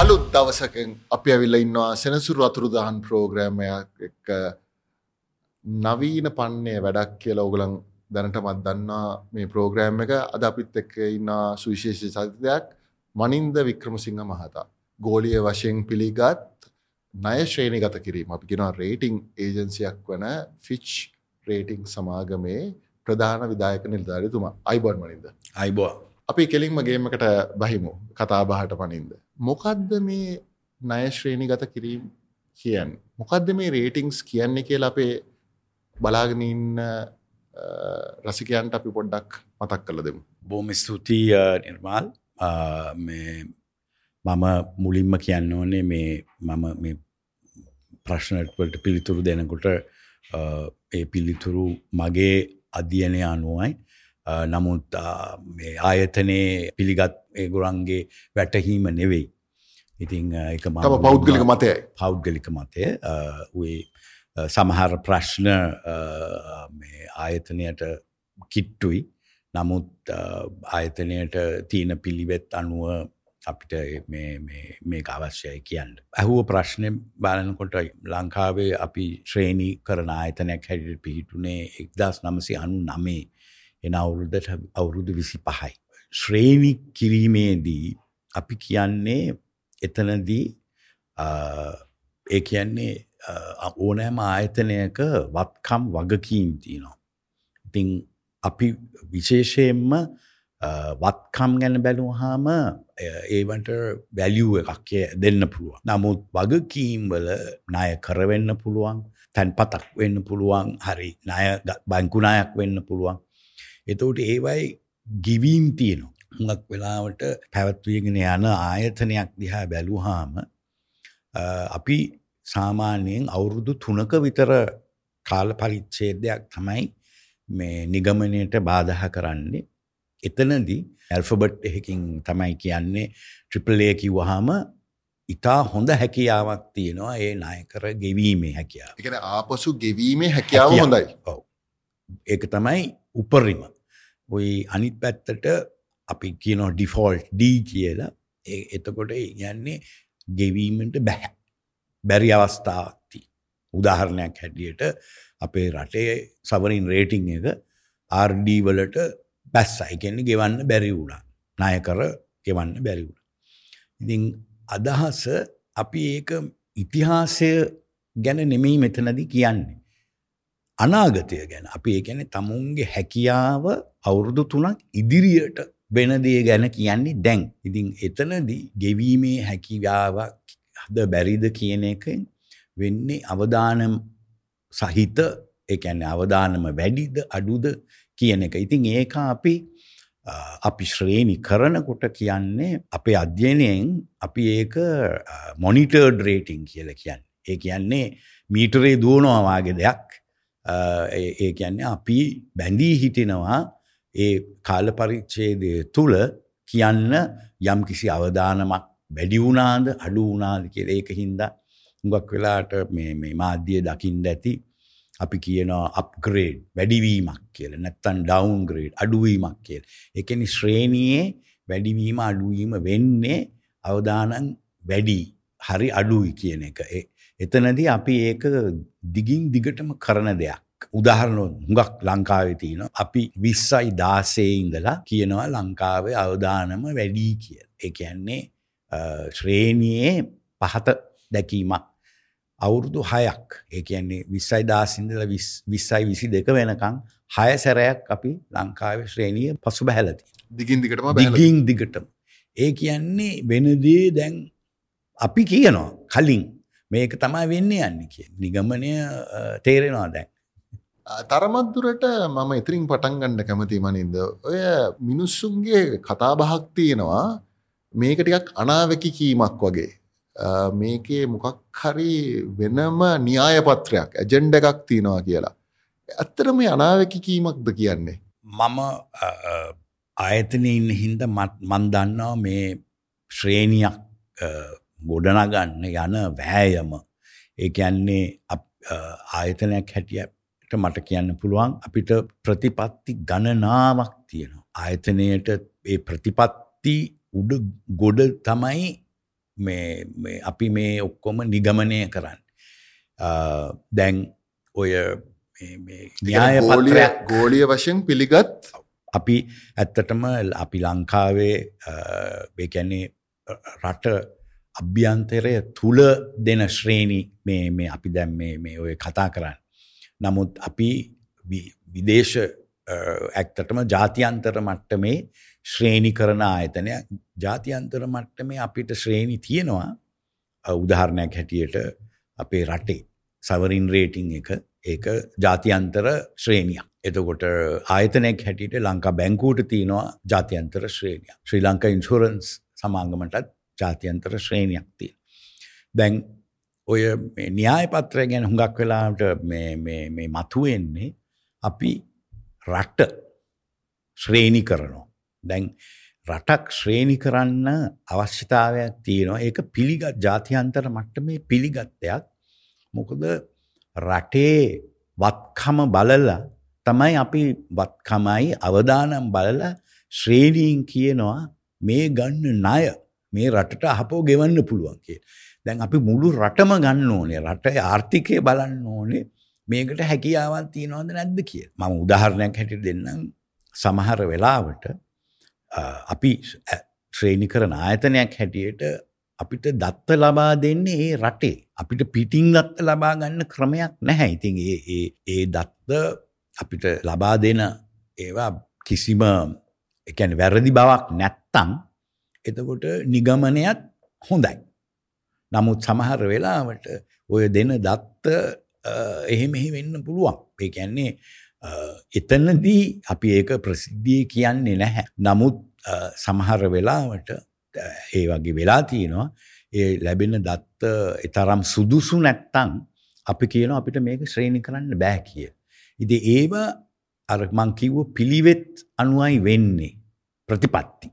අලුත් දවසකෙන් අපි ඇවිල්ල ඉන්නවා සෙනසුරු අතුරුදහන් ප්‍රෝග්‍රෑමයක් එක්ක නවීන පන්නේ වැඩක් කියලා ඔගලන් දැනටමත් දන්නා මේ ප්‍රෝග්‍රෑම් එක. අද අපිත් එක්ක ඉන්න සුවිශේෂ සතියක් මනින්ද වික්‍රමසිංහ මහතා. ගෝලිය වශයෙන් පිළිගත් නය ශ්‍රේණිගත කිරීම. අපි ගෙනවා රේටිං ඒජන්සියක් වන ෆිච් රේටිං සමාගමේ ප්‍රධාන විදායක නිල්ධාරිතුමා. අයිබොන් මනින්ද. අයිබෝ අපි කෙලින්ම ගේමකට බහිමු කතාබහට පනින්ද. මොකක්ද මේ ණය ශ්‍රේණිගත කිරීම කියන්න. මොකක්ද මේ රේටිංස් කියන්නේ කියලා අපේ බලාගෙන ඉන්න රසිකයන්ට අපි පොඩ්ඩක් මතක් කළ දෙමු. බොහොම ස්තුතියි නිර්මාල් මම මුලින්ම කියන්න ඕනේ මේ මම මේ ප්‍රශ්නටවලට පිළිතුරු දෙනකොට ඒ පිළිතුරු මගේ අධ්‍යයනය අනුවයි නමුත් ආයතනයේ පිළිගත් ඒගොරන්ගේ වැටහීම නෙවෙයි. ඉතිං එක ම පෞද්ගලික මතයයි පෞද්ගලික මතය සමහර ප්‍රශ්න ආයතනයට කිට්ටුයි නමුත් ආයතනයට තියෙන පිළිවෙත් අනුව අපිට මේ අවශ්‍යයි කියන්න. ඇහුව ප්‍රශ්නය බලනකොට ලංකාවේ අපි ශ්‍රේණී කරන ආයතනයක් හැඩට පිහිටුනේ එක්දස් නමසි අනු නමේ එන අවුරුද්දට අවුරුදු විසි පහයි. ශ්‍රේණි කිරීමේදී අපි කියන්නේ එතනදී ඒ කියන්නේ ඕනෑම ආයතනයක වත්කම් වගකීම් තියනවා. ඉතිං අපි විශේෂයෙන්ම වත්කම් ගැන බැලුවහාම ඒවට වැලියුව එකක් දෙන්න පුළුවන්. නමුත් වගකීම්වල ණය කරවෙන්න පුළුවන් තැන්පතක් වෙන්න පුළුවන් හරි ණය බංකුනායක් වෙන්න පුළුවන්. එතකොට ඒවයි ගිවීම් තියෙනවා. හුඟක් වෙලාවට පැවැත්වීගෙන යන ආයතනයක් දිහා බැලුහාම අපි සාමාන්‍යයෙන් අවුරුදු තුනක විතර කාල පරිච්ඡේදයක් තමයි මේ නිගමනයට බාධහ කරන්නේ. එතනදී ඇල්ෆබට් එකකින් තමයි කියන්නේ ට්‍රිපල් A කිව්වහම ඉතා හොඳ හැකියාවක් තියෙනවා ඒ ණයකර ගෙවීමේ හැකියාව. කියන්නේ ආපසු ගෙවීමේ හැකියාව හොඳයි. ඔව්. ඒක තමයි උපරිම. ওই අනිත් පැත්තට අපි කියනවා ඩිෆෝල්ට් ඩී කියලා එතකොට යන්නේ ගෙවීමට බැහැ. බැරි අවස්ථාවක්ති. උදාහරණයක් හැටියට අපේ රටේ සවරින් රේටිං එක RD වලට බැස්සයි කියන්නේ ගෙවන්න බැරි වුණා. ණය කර ගෙවන්න බැරි වුණා. ඉතින් අදහස අපි ඒක ඉතිහාසය ගැන නෙමෙයි මෙතනදී කියන්නේ. අනාගතය ගැන අපි ඒ කියන්නේ තමුන්ගේ හැකියාව අවුරුදු තුනක් ඉදිරියට වෙන දේ ගැන කියන්නේ දැන්. ඉතින් එතනදී ගෙවීමේ හැකියාවක් හද බැරිද කියන එකෙන් වෙන්නේ අවදානම් සහිත ඒ කියන්නේ අවදානම වැඩිද අඩුද කියන එක. ඉතින් ඒක අපි අපි ශ්‍රේණි කරනකොට කියන්නේ අපේ අධ්‍යයනයෙන් අපි ඒක මොනිටර්ඩ් රේටිං කියලා කියන්නේ. ඒ කියන්නේ මීටරේ දුවනවා වාගේ දෙයක්. ඒ කියන්නේ අපි බැඳී හිටිනවා ඒ කාල පරිච්ඡේදය තුල කියන්න යම් කිසි අවදානමක් වැඩි වුණාද අඩු වුණාද කියලා ඒක හින්දා හුඟක් වෙලාට මේ මේ මාධ්‍ය දකින්න ඇති අපි කියනවා අප්ග්‍රේඩ් වැඩිවීමක් කියලා නැත්තම් ඩවුන්ග්‍රේඩ් අඩුවීමක් කියලා. ඒ කියන්නේ ශ්‍රේණියේ වැඩිවීම අඩුවීම වෙන්නේ අවදානම් වැඩි හරි අඩුයි කියන එක. එතනදී අපි ඒක දිගින් දිගටම කරන දෙයක්. උදාහරණ හුඟක් ලංකාවේ තියෙනවා. අපි 20යි 16 ඉඳලා කියනවා ලංකාවේ අවදානම වැඩි කියලා. ඒ කියන්නේ ශ්‍රේණියේ පහත දැකීමක්. අවුරුදු 6ක්. ඒ කියන්නේ 20යි 16 ඉඳලා 20යි 22 වෙනකන් 6 සැරයක් අපි ලංකාවේ ශ්‍රේණිය පසුබහැලා තියෙනවා. දිගින් දිගටම දිගින් දිගටම. ඒ කියන්නේ වෙනදී දැන් අපි කියනවා කලින් මේක තමයි වෙන්න යන්න කිය. නිගමනය තේරෙනවා දැන්. තරමත්දුරට මම ඉතිරින් පටන්ගන්න කැමති මනින්ද. ඔය මිනිස්සුන්ගේ කතාබහක් තියෙනවා මේක ටිකක් අනාවැකි කීමක් වගේ. මේකේ මොකක් හරි වෙනම න්‍යායපත්‍රයක් ඇජෙන්ඩ එකක් තියෙනවා කියලා. ඇත්තට මේ අනාවැකි කීමක්ද කියන්නේ. මම ආයතනය ඉන්න හින්ද මන් දන්නවා මේ ශ්‍රේණියක් ගොඩනගන්න යන වෑයම ඒ කියන්නේ ආයතනයක් හැටියට මට කියන්න පුළුවන් අපිට ප්‍රතිපත්ති ගණනාවක් තියෙනවා. ආයතනයට ඒ ප්‍රතිපත්ති උඩ ගොඩ තමයි අපි මේ ඔක්කොම නිගමනය කරන්න. දැන් ඔය න්‍යාය පත්‍රයක් ගෝලිය වශයෙන් පිළිගත් අපි ඇත්තටම අපි ලංකාවේ ඒකැන්නේ රට අභ්‍යන්තරය තුළ දෙන ශ්‍රේණි මේ අපි දැම් මේ ඔය කතා කරන්න. නමුත් අපි විදේශ ඇක්තටම ජාතියන්තර මට්ටමේ ශ්‍රේණි කරන ආයතනය ජාතියන්තර මට්ටමේ අපිට ශ්‍රේණි තියෙනවා උදාහරණයක් හැටියට අපේ රටේ සවරින් රේටිං එක ඒක ජාතියන්තර ශ්‍රේණියක්. එතකොට ආයතනයක් හැටියට ලංකා බැංකූට තියෙනවා ජාතියන්තර ශ්‍රේණියක්. ශ්‍රී ලංකා ඉන්ශුරන්ස් සමාගමටත් ජාතියන්තර ශ්‍රේණියක් තියෙන. දැන් ඔය න්‍යාය පත්‍රය ගැන හුඟක් වෙලාට මේ මතුවෙන්නේ අපි රට්ට ශ්‍රේණි කරනවා. දැන් රටක් ශ්‍රේණි කරන්න අවශ්‍යතාවයක් තියෙනවා ඒක පිළිගත් ජාතියන්තර මට්ටමේ පිළිගත්තයක් මොකද රටේ වත්කම බලලා තමයි අපි වත්කමයි අවදානම් බලලා ශ්‍රේණීන් කියනවා මේ ගන්න ණය මේ රටට අහපෝ ගෙවන්න පුළුවන් කියලා. දැන් අපි මුළු රටම ගන්න ඕනේ. රටේ ආර්ථිකය බලන්න ඕනේ. මේකට හැකියාවක් තියනවද නැද්ද කියලා. මම උදාහරණයක් හැටියට දෙන්නම්. සමහර වෙලාවට අපි ශ්‍රේණි කරන ආයතනයක් හැටියට අපිට දත්ත ලබා දෙන්නේ ඒ රටේ. අපිට පිටින් දත්ත ලබා ගන්න ක්‍රමයක් නැහැ. ඉතින් ඒ ඒ ඒ දත්ත අපිට ලබා දෙන ඒවා කිසිම ඒ කියන්නේ වැරදි බවක් නැත්තම් එතකොට නිගමනයත් හොඳයි. නමුත් සමහර වෙලාවට ඔය දෙන දත්ත එහෙම එහෙ වෙන්න පුළුවන්. ඒ කියන්නේ එතනදී අපි ඒක ප්‍රසිද්ධිය කියන්නේ නැහැ. නමුත් සමහර වෙලාවට ඒ වගේ වෙලා තියෙනවා ඒ ලැබෙන දත්ත එතරම් සුදුසු නැත්තං අපි කියන අපිට මේක ශ්‍රේණි කරන්න බෑ කිය. ඉති ඒව අර මං කිව්ව පිළිවෙත් අනුවයි වෙන්නේ ප්‍රතිපත්ති.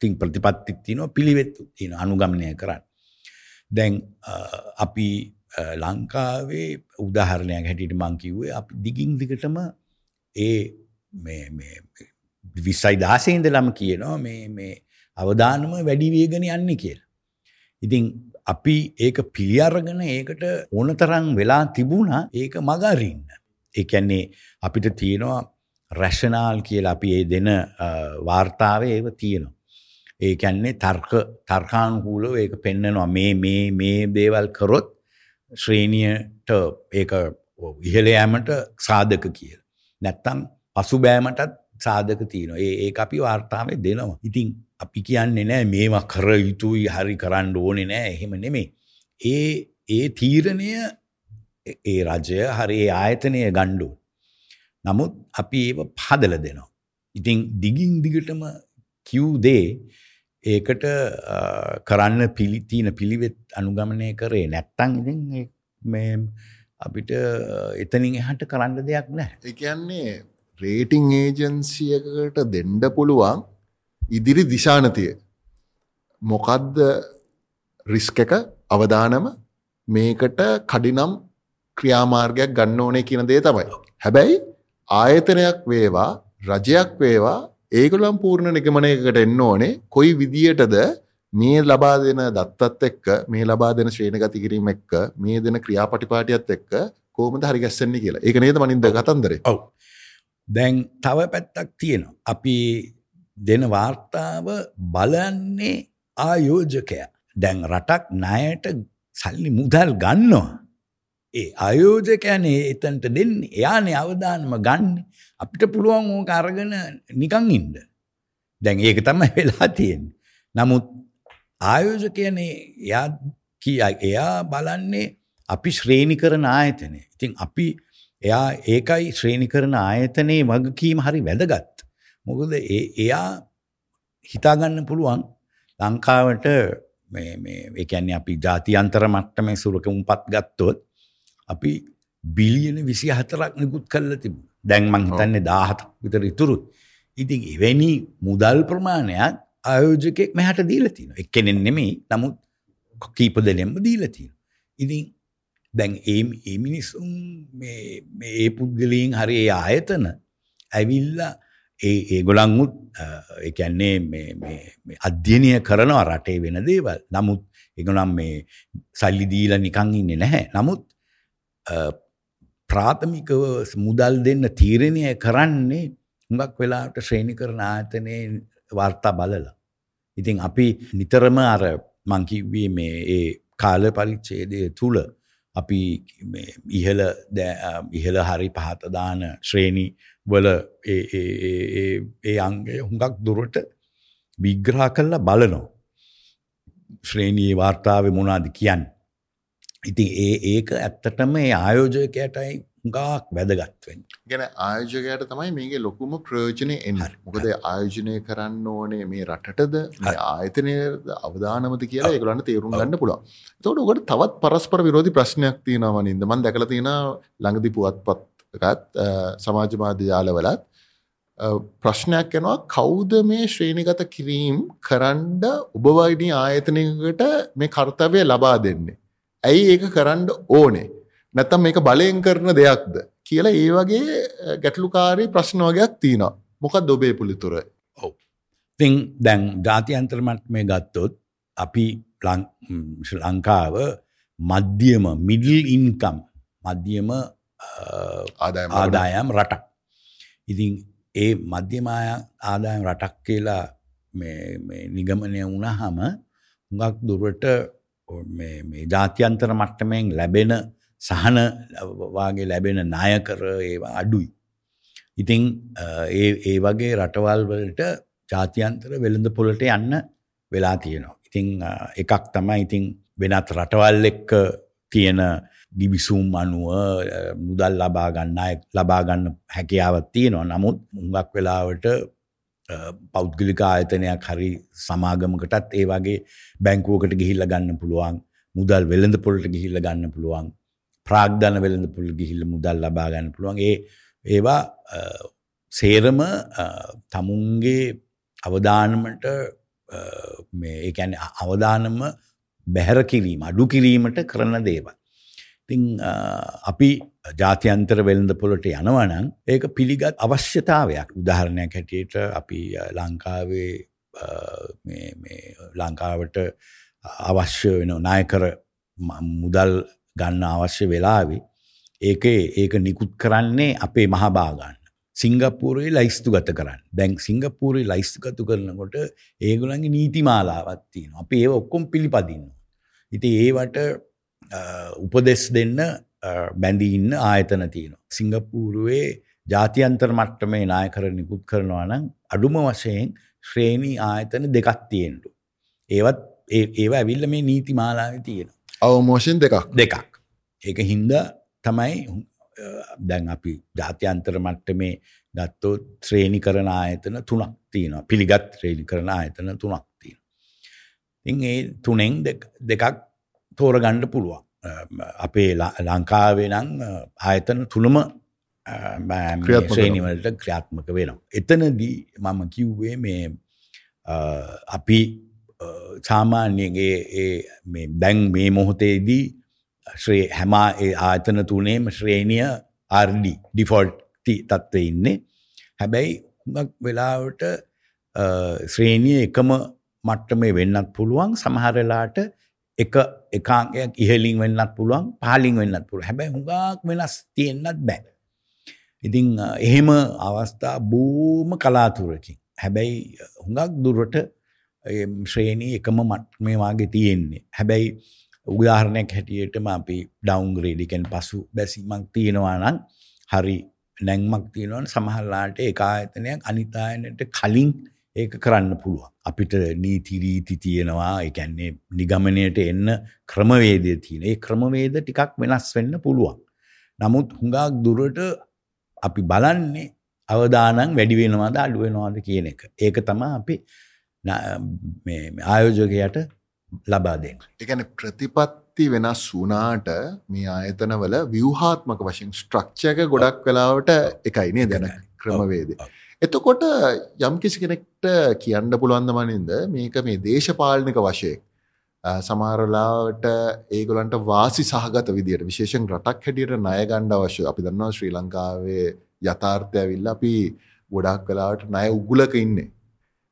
තින් ප්‍රතිපත්තික් තියනවා පිළිවෙත් තියෙන අනුගමනය කරන්න. දැන් අපි ලංකාවේ උදාහරණයක් හැටියට මං කිව්වේ අපි දිගින් දිගටම ඒ විස්සයි දාසේන්දලම කියනවා මේ අවධානම වැඩි වේගෙන යන්නේ කියලා. ඉතින් අපි ඒක පිළිඅරගෙන ඒකට ඕනතරම් වෙලා තිබුණා ඒක මගහරින්න. ඒ කියන්නේ අපිට තියෙනවා රැෂනාල් කියලා අපි ඒ දෙන වාර්තාවේ ඒව තියෙනවා. ඒ කියන්නේ තර්ක තර්කානුකූලව ඒක පෙන්නනවා මේ මේ මේ දේවල් කරොත් ශ්‍රේණියට ඒක ඉහළ යෑමට සාධක කියලා. නැත්තම් පසුබෑමටත් සාධක තියෙනවා. ඒ ඒක අපි වාර්තාවේ දෙනවා. ඉතින් අපි කියන්නේ නෑ මේවා කර යුතුයි හරි කරන්න ඕනේ නෑ එහෙම නෙමෙයි. ඒ ඒ තීරණය ඒ රජය හරි ඒ ආයතනය ගණ්ඩුව. නමුත් අපි ඒව පදල දෙනවා. ඉතින් දිගින් දිගටම කිව් දේ ඒකට කරන්න පිළිතින පිළිවෙත් අනුගමනය කරේ නැත්තං ඉතින් මේ අපිට එතනින් එහට කරන්න දෙයක් නෑ. එකන්නේ රේටිං ඒජන්සියකට දෙන්ඩ පුළුවන් ඉදිරි දිශානතිය මොකක්ද රිස්ක එක අවදානම මේකට කඩිනම් ක්‍රියාමාර්ගයක් ගන්න ඕනේ කියන දේ තමයි. හැබැයි ආයතනයක් වේවා රජයක් වේවා ඒගොලම් පූර්ණ නිගමනයකට එන්න ඕනේ කොයි විදියටද මේ ලබා දෙන දත්තත් එක්ක මේ ලබා දෙන ශ්‍රේණගති කිරීම එක්ක මේ දෙන ක්‍රියාපටිපාටියත් එක්ක කෝමද හරි ගැස්සෙන්නේ කියලා ඒක නේද මනින්ද කතන්දරේ ඔව් දැන් තව පැත්තක් තියෙනවා අපි දෙන වාර්තාව බලන්නේ ආයෝජකයා. දැන් රටක් ණයට සල්ලි මුදල් ගන්නවා. ඒ ආයෝජකයනේ එතනට දෙන්නේ. එයානේ අවදානම ගන්න. අපිට පුළුවන් ඕක අරගෙන නිකන් ඉන්න. දැන් ඒක තමයි වෙලා තියෙන්නේ. නමුත් ආයෝජකයනේ එයා කිය එයා බලන්නේ අපි ශ්‍රේණි කරන ආයතනය. ඉතින් අපි එයා ඒකයි ශ්‍රේණි කරන ආයතනයේ වගකීම හරි වැදගත්. මොකද එයා හිතාගන්න පුළුවන් ලංකාවට ඒකැන්නේ අපි ජාතියන්තර මට්ටමේ සුරක උම්පත් ගත්තොත් අපි බිලියන විසි හතරක් නිකුත් කල්ල තිබ දැන් මං හිතන්නේ දාහතක් විතර ඉතුරු ඉතින් එවැනි මුදල් ප්‍රමාණයක් ආයෝජකෙක් මෙහට දීලතින එක්කෙනෙන් නෙමෙයි නමුත් කීප දෙනෙම්ම දීලතින ඉතින් දැන් ඒ ඒ මිනිස්සුන් ඒ පුද්ගලීන් හරි ඒ ආයතන ඇවිල්ලා ඒ ඒගොලංුත් එකන්නේ අධ්‍යනය කරනවා රටේ වෙන දේවල්. නමුත් එකනම් මේ සල්ලි දීලා නිකං ඉන්නේ නැහැ. නමුත් ප්‍රාථමිකව මුදල් දෙන්න තීරණය කරන්නේ හුඟක් වෙලාට ශ්‍රේණි කරන ආයතනයේ වාර්තා බලලා. ඉතින් අපි නිතරම අර මං කිව්වේ මේ ඒ කාල පරිච්ඡේදය තුල අපි ඉහළ ඉහළ හරි පහත දාන ශ්‍රේණි වල ඒ ඒ අංගය හුඟක් දුරට විග්‍රහ කරලා බලනවා. ශ්‍රේණියේ වාර්තාවේ මොනවද කියන්නේ? ඉතින් ඒ ඒක ඇත්තටම ඒ ආයෝජකයටයි හුඟක් වැදගත් වෙන්නේ. ගැන ආයෝජකයට තමයි මේකේ ලොකුම ප්‍රයෝජනේ එන්නේ. මොකද ආයෝජනය කරන්න ඕනේ මේ රටටද මේ ආයතනයේද අවදානමද කියලා ඒගොල්ලන්ට තේරුම් ගන්න පුළුවන්. එතකොට ඔකට තවත් පරස්පර විරෝධී ප්‍රශ්නයක් තියෙනවා මනින්ද. මම දැකලා තියෙනවා ළඟදී පුවත්පත්කත් සමාජ මාධ්‍ය ජාලවලත් ප්‍රශ්නයක් යනවා කවුද මේ ශ්‍රේණිගත කිරීම කරන්න ඔබ වයිනි ආයතනයකට මේ කර්තව්‍ය ලබා දෙන්නේ. ඇයි ඒක කරන්න ඕනේ. නැත්තම් මේක බලයෙන් කරන දෙයක්ද කියලා ඒ වගේ ගැටලුකාරී ප්‍රශ්න වගේක් තියෙනවා. මොකක්ද ඔබේ පිළිතුර? ඔව්. ඉතින් දැන් ජාත්‍යන්තර මට්ටමේ ගත්තොත් අපි ශ්‍රී ලංකාව මධ්‍යම මිඩල් ඉන්කම් මධ්‍යම ආදායම් රටක්. ඉතින් ඒ මධ්‍යම ආදායම් රටක් කියලා මේ නිගමනය වුණාම හුඟක් දුරට මේ ජාත්‍යන්තර මට්ටමෙන් ලැබෙන සහන වාගේ ලැබෙන නායකර ඒවා අඩුයි. ඉතිං ඒ වගේ රටවල් වලට ජාතියන්තර වෙළඳ පොලට යන්න වෙලා තියෙනවා. ඉතිං එකක් තමයි ඉතිං වෙනත් රටවල් එක්ක තියෙන ගිවිසුම් අනුව මුදල් ලබාගන්න ලබාගන්න හැකියාවත් තියෙනවා නමුත් මුඟක් වෙලාවට පෞද්ගලික ආයතනයක් හරි සමාගමකටත් ඒ වගේ බැංකුවකට ගිහිල්ල ගන්න පුළුවන්. මුදල් වෙළඳ පොලට ගිහිල්ල ගන්න පුළුවන්. ප්‍රාග්ධන වෙළඳ පුළ ගිහිල්ල මුදල් ලබා ගන්න පුළුවන්. ඒ ඒවා සේරම තමුන්ගේ අවධානමට මේ ඒැන අවධානම බැහැර කිරීම අඩු කිරීමට කරන දේවල්. ඉතිං අපි ජාත්‍යන්තර වෙළඳ පොලට යනවනං ඒක පිළිගත් අවශ්‍යතාවයක් උදාහරණයක් හැටියට අපි ලංකාවේ ලංකාවට අවශ්‍ය වෙන නායකර මුදල් ගන්න අවශ්‍ය වෙලාවේ ඒක ඒක නිකුත් කරන්නේ අපේ මහභාගන්න. සිංගප්පූරේ ලයිස්තු ගත කරන්න දැන් සිංගප්පූරේ ලයිස්තු ගතු කරනකොට ඒගොලන්ගේ නීති මාලාවත් තියෙන අපි ඒ ඔක්කොම් පිළිපදින්න. ඉති ඒවට උපදෙස් දෙන්න බැඳී ඉන්න ආයතන තියෙනවා. සිංගප්පූරුවේ ජාතියන්තර මට්ටමේ නායකර නිකුත් කරනවා නම් අඩුම වශයෙන් ශ්‍රේණී ආයතන දෙකක් තියෙන්ටු. ඒවත් ඒවා ඇවිල්ල මේ නීති මාලාව තියෙන. අවමෝෂෙන් දෙකක් දෙකක්. ඒක හින්ද තමයි දැන් අපි ජාත්‍යන්තර මට්ටමේ ගත්තෝ ශ්‍රේණි කරන ආයතන තුනක් තියෙනවා පිළිගත් ශ්‍රේණි කරන ආයතන තුනක් තියෙන. ඉන් ඒ තුනෙන් දෙකක් තෝරගණ්ඩ පුළුවන්. අපේ ලංකාවේ නං ආයතන තුනම ශ්‍රේණිවලට ක්‍රියාත්මක වෙනවා. එතනදී මම කිව්වේ මේ අපි සාමාන්‍යගේ දැන් මේ මොහොතේදී ශ්‍රේ හැමා ආයතන තුනේම ශ්‍රේණිය ආර්ඩි ඩිෆොල්ට්ති තත්ත්ව ඉන්නේ හැබැයි හුඟක් වෙලාවට ශ්‍රේණිය එකම මට්ටමේ වෙන්නත් පුළුවන් සමහරලාට එක එකාංගයක් ඉහලින් වෙන්නත් පුළුවන් පාලින් වෙන්නත් පුළුව හැබැයි හුඟක් වෙනස් තියෙන්න්නත් බෑ. ඉතිං එහෙම අවස්ථා බූම කලාතුරකින්. හැබැයි හුඟක් දුරට ශ්‍රේණී එකම මට් මේ වගේ තියෙන්නේ. හැබැයි උදාහරණයක් හැටියටම අපි ඩවුන්ග්‍රේඩිකෙන් පසු බැසිමක් තියෙනවා නම් හරි නැංමක් තියෙනවන සමහල්ලාට ඒ ආයතනයක් අනිතායනට කලින් ඒක කරන්න පුළුවන්. අපිට නීතිරීති තියෙනවා එකන්නේ නිගමනයට එන්න ක්‍රමවේදය තියෙන ඒ ක්‍රමවේද ටිකක් වෙනස් වෙන්න පුළුවන්. නමුත් හුඟක් දුරට අපි බලන්නේ අවදානන් වැඩි වෙනවාද අඩු වෙනවාද කියන එක. ඒක තමා අපි ආයෝජකයට ලබා දෙන්න. එකන ප්‍රතිපත්ති වෙනස් වුනාට මේ ආයතනවල ව්‍යවහාත්මක වශයෙන් ස්ට්‍රක්ෂක ගොඩක් වෙලාවට එකයිනේ දැන ක්‍රමවේද. එතකොට යම් කිසි කෙනෙක්ට කියන්න පුළුවන්ද මනින්ද මේක මේ දේශපාලනික වශයෙන් සමාරලාවට ඒගොලන්ට වාසි සහගත විදියට විශේෂෙන් රටක් හැටියට ණයගණ්ඩ අවශ්‍ය අපි දන්නවා ශ්‍රී ලංකාවේ යථාර්ථය ඇවිල්ලා අපි ගොඩක් වෙලාවට ණය උගුලක ඉන්නේ.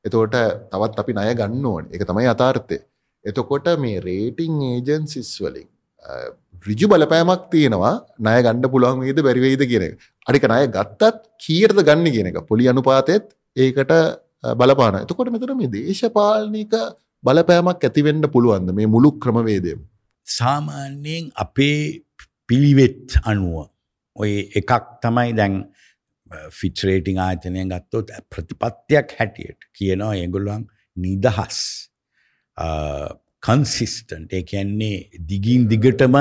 එතකොට තවත් අපි ණය ගන්න ඕනේ. ඒක තමයි යථාර්ථය. එතකොට මේ රේටිං ඒජන්සිස් වලින් රිජු බලපෑමක් තියෙනවා ණය ගන්න පුළුවන් වේද බැරි වේද කියන එක. අනික ණය ගත්තත් කීයටද ගන්න කියන එක. පොලි අනුපාතයත් ඒකට බලපාන. එතකොට මෙතන මේ දේශපාලනික බලපෑමක් ඇති වෙන්න පුළුවන්ද මේ මුළු ක්‍රමවේදයම? සාමාන්‍යයෙන් අපේ පිළිවෙත් අනුව ඔය එකක් තමයි දැන් ෆිචරේටිං ආයතනය ගත්තොත් ප්‍රතිපත්තියක් හැටියට කියනවා ඒගොල්ලන් නිදහස් කන්සිස්ටන්ට ඒ කියන්නේ දිගින් දිගටම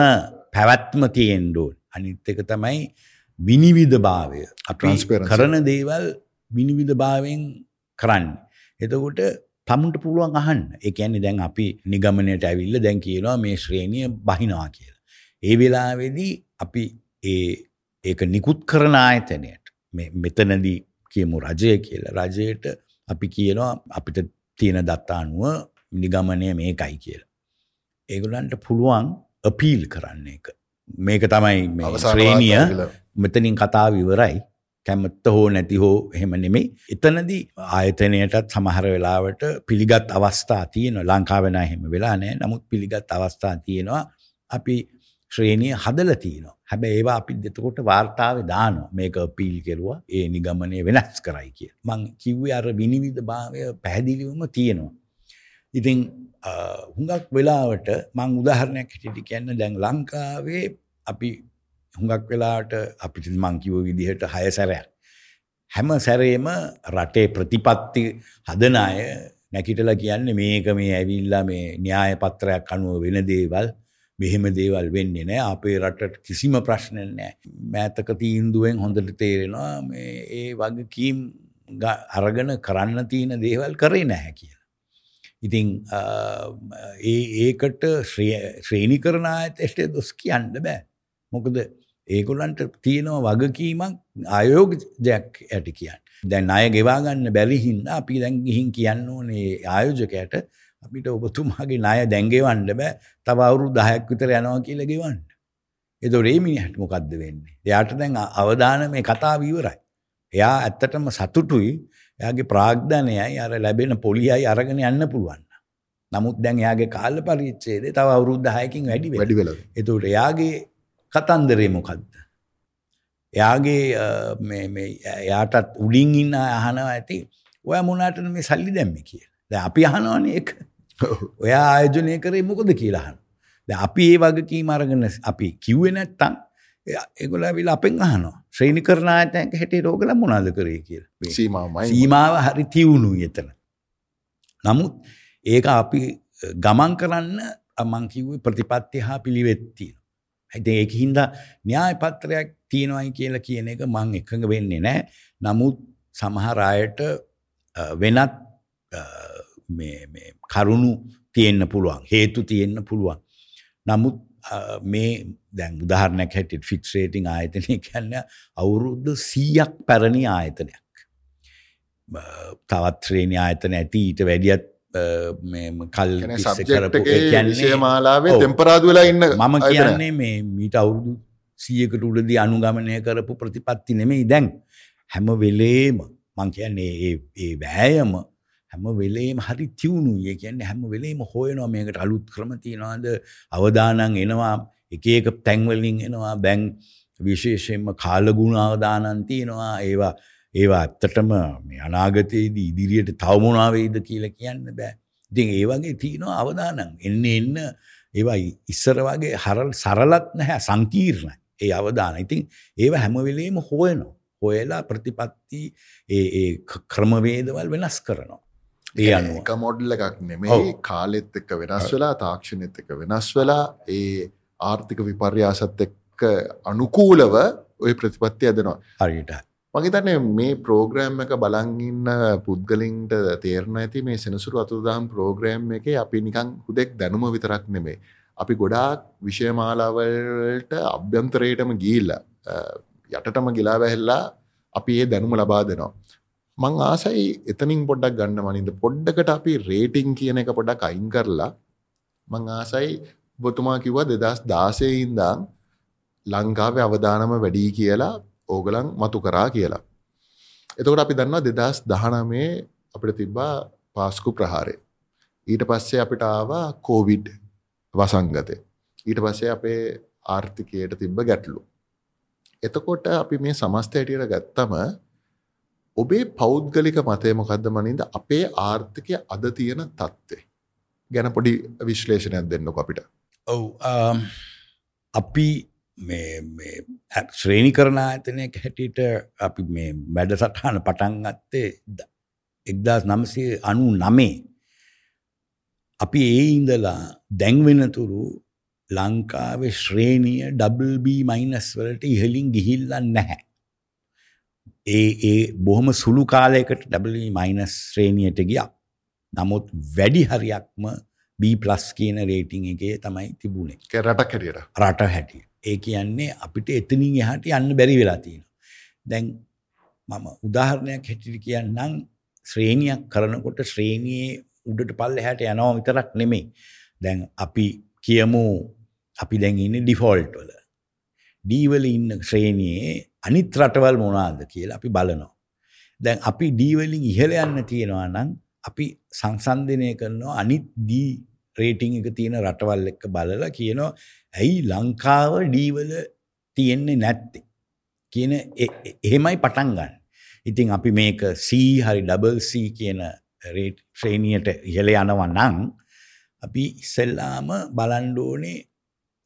පැවැත්ම තියෙන්ඩෝන් අනිත් එක තමයි විනිවිධ භාවය. කරන දේවල් විනිවිධ භාවයෙන් කරන්න. එතකොට තමුන්ට පුළුවන් අහන්න. එක ඇන්නේ දැන් අපි නිගමනයට ඇවිල්ල දැන් කියනවා මේ ශ්‍රේණිය බහිනවා කියලා. ඒ වෙලාවෙදී අපි ඒ ඒක නිකුත් කරන ආයතනයට මෙතනදී කියමු රජය කියලා. රජයට අපි කියනවා අපිට තියෙන දත්තානුව නිගමනය මේකයි කියලා. ඒගොලන්ට පුළුවන් අපීල් කරන්න එක. මේක තමයි ශ්‍රේණිය මෙතනින් කතා විවරයි කැමත්ත හෝ නැති හෝ එහෙම නෙමෙයි. එතනදී ආයතනයටත් සමහර වෙලාවට පිළිගත් අවස්ථා තියෙන ලංකාවෙන එහෙම වෙලා නෑ නමුත් පිළිගත් අවස්ථා තියෙනවා අපි ශ්‍රේණිය හදලා තියෙනවා. හැබැයි ඒවා අපි දෙතකොට වාර්තාවේ දානවා. මේක අපීල් කෙරුවා ඒ නිගමනය වෙනස් කරයි කියලා. මං කිව්වේ අර විනිවිද භාවය පැහැදිලිවම තියෙනවා. ඉතින් හුඟක් වෙලාවට මං උදාහරණයක් හිටියට කියන්න දැන් ලංකාවේ අපි හුඟක් වෙලාට අපිට මං කිව්ව විදිහට හය සැරයක්. හැම සැරේම රටේ ප්‍රතිපත්ති හදන අය නැකිටලා කියන්නේ මේක මේ ඇවිල්ලා මේ න්‍යාය පත්‍රයක් අනුව වෙන දේවල් මෙහෙම දේවල් වෙන්නේ නැහැ අපේ රටට කිසිම ප්‍රශ්නයක් නැහැ මෑතක තීන්දුවෙන් හොඳට තේරෙනවා මේ ඒ වගකීම් අරගෙන කරන්න තියෙන දේවල් කරේ නැහැ කියලා. ඉතින් ඒ ඒකට ශ්‍රේණි කරන ආයතයට දොස් කියන්න බෑ. මොකද ඒගොල්ලන්ට තියෙනවා වගකීමක් ආයෝගයක් ඇති කියන්න. දැන් අය ගෙවා ගන්න බැරි හින්දා අපි දැන් ගිහින් කියන්න ඕනේ ආයෝජකයට අපිට ඔබතුමාගේ ණය දැන් ගෙවන්න බෑ. තව අවුරුදු 10ක් විතර යනවා කියලා ගෙවන්න. ඒතකොට මේ මිනිහට මොකද්ද වෙන්නේ? එයාට දැන් අවදානමේ කතාව ඉවරයි. එයා ඇත්තටම සතුටුයි එයාගේ ප්‍රාග්ධනයයි අර ලැබෙන පොලියයි අරගෙන යන්න පුළුවන්. නමුත් දැන් එයාගේ කාල පරිච්ඡේදය තව අවුරුදු 10කින් වැඩි වෙලා. වැඩි වෙලා. ඒතකොට එයාගේ කතන්දරේ මොකද්ද? එයාගේ මේ මේ එයාටත් උඩින් ඉන්න අහනවා ඇති ඔයා මොනටද මේ සල්ලි දැම්මේ කියලා. දැන් අපි අහනවනේ ඒක. ඔයා ආයෝජනය කරේ මොකද කියලා අහනවා. දැන් අපි ඒ වගකීම අරගෙන අපි කිව්වේ නැත්තම් ඒගොල්ලෝ ඇවිල්ලා අපෙන් අහනවා. ශ්‍රේණි කරන ආයතනයක හැටියට ඕගොල්ලෝ මොනවද කරේ කියලා. සීමාවමයි. සීමාව හරි තියුණුයි එතන. නමුත් ඒක අපි ගමන් කරන්න මං කිව්වේ ප්‍රතිපත්ති හා පිළිවෙත් තියෙනවා. ඉතින් ඒක හින්දා න්‍යාය පත්‍රයක් තියෙනවයි කියලා කියන එක මං එකඟ වෙන්නේ නැහැ. නමුත් සමහර අයට වෙනත් මේ මේ කරුණු තියෙන්න පුළුවන්. හේතු තියෙන්න පුළුවන්. නමුත් මේ දැන් උදාහරණයක් හැටියට ෆික්ස් රේටින් ආයතනය කියන්නේ අවුරුදු 100ක් පැරණි ආයතනයක්. තවත් ශ්‍රේණි ආයතන ඇති ඊට වැඩියත් කල් මාලාවේ තෙම්පරාදු වෙලා ඉන්න මම කියන්නේ මේ මීට අවුරුදු සියකට උඩදී අනුගමනය කරපු ප්‍රතිපත්ති නෙමෙයි දැන්. හැම වෙලේම මං කියන්නේ ඒ වෑයම හැම වෙලේම හරි තියුණුයි. ඒ කියන්නේ හැම වෙලේම හොයනවා මේකට අලුත් ක්‍රම තියනවාද? අවදානම් එනවා එක එක තැන්වලින් එනවා දැන් විශේෂයෙන්ම කාලගුණ අවදානම් තියෙනවා ඒවා ඒවා ඇත්තටම මේ අනාගතයේදී ඉදිරියට තව මොනවා වෙයිද කියලා කියන්න බෑ. ඉතින් ඒ වගේ තියෙනවා අවදානම්. එන්න එන්න ඒවා ඉස්සර වගේ හරල් සරලත් නැහැ සංකීර්ණයි. ඒ අවදාන. ඉතින් ඒවා හැම වෙලෙම හොයනවා. හොයලා ප්‍රතිපත්ති ඒ ඒ ක්‍රමවේදවල් වෙනස් කරනවා. ඒ අනුව එක මොඩ්ල එකක් නෙමෙයි කාලෙත් එක්ක වෙනස් වෙලා තාක්ෂණයත් එක්ක වෙනස් වෙලා ඒ ආර්ථික විපර්යාසත් එක්ක අනුකූලව ඔය ප්‍රතිපත්ති ඇදෙනවා. හරියට. මගේතන්නේ මේ ප්‍රෝග්‍රෑම් එක බලංඉන්න පුද්ගලින්ට තේරණ ඇති මේ සෙනසුරු අතුදාම් ප්‍රෝග්‍රෑම් එක අපි නිකං හුදෙක් දැනුම විතරක් නෙමේ. අපි ගොඩාක් විෂයමාලාවලට අභ්‍යන්තරයටම ගීල්ල යටටම ගිලා වැහෙල්ලා අපි ඒ දැනුම ලබා දෙනවා. මං ආසයි එතනින් පොඩ්ඩක් ගන්න මනින්ද පොඩ්ඩකට අපි රේටිං කියන එක පොඩක් අයින් කරලා මං ආසයි බොතුමා කිව්වා දෙදස් දාසයඉන්දම් ලංකාවේ අවධානම වැඩී කියලා ඕගලන් මතු කරා කියලා. එතකොට අපි දන්නවා දෙදස් දහනමේ අපිට තිබ්බා පාස්කු ප්‍රහාරය. ඊට පස්සේ අපිට ආවා කෝවිඩ් වසංගතය. ඊට පස්සේ අපේ ආර්ථිකයට තිබ්බ ගැටලු. එතකොට අපි මේ සමස්ත හැටියට ගත්තම ඔබේ පෞද්ගලික මතය මොකක්ද මනින්ද අපේ ආර්ථිකය අද තියෙන තත්ත්වේ. ගැන පොඩි විශ්ලේෂණයක් දෙන්නක අපිට. ඔව් අපි ශ්‍රේණි කරන ආයතනයක් හැටියට අපි මේ වැඩ සටහන පටන් ගත්තේ එක්දස් නමසේ අනු නමේ අපි ඒ ඉඳලා දැන්වෙනතුරු ලංකාවේ ශ්‍රේණිය ඩබල්B මයිනස් වලට ඉහලින් ගිහිල්ලන්න නැහැ. ඒ ඒ බොහොම සුළු කාලයකට ඩබල් මයිනස් e ශ්‍රේණියට ගියා. නමුත් වැඩි හරියක්ම B+ කියන රේටිං එකේ තමයි තිබුණේ. රටක් හැටියට. රට හැටියට. ඒ කියන්නේ අපිට එතනින් එහාට යන්න බැරි වෙලා තියෙනවා. දැන් මම උදාහරණයක් හැටියට කියන්නම් ශ්‍රේණියක් කරනකොට ශ්‍රේණියේ උඩට පල්ලෙහාට යනවා විතරක් නෙමෙයි. දැන් අපි කියමු අපි දැන් ඉන්නේ ඩිෆෝල්ට් වල. D වල ඉන්න ශ්‍රේණියේ අනිත් රටවල් මොනවාද කියලා අපි බලනවා. දැන් අපි D වලින් ඉහළ යන්න තියෙනවා නම් අපි සංසන්දනය කරනවා අනිත් D රේටිං එක තියෙන රටවල් එක්ක බලලා කියනවා ඇයි ලංකාව D වල තියෙන්නේ නැත්තේ කියන එහෙමයි පටන් ගන්න. ඉතින් අපි මේක C හරි ඩබල් C කියන රේට් ශ්‍රේණියට ඉහළ යනවා නම් අපි ඉස්සෙල්ලාම බලන්න ඕනේ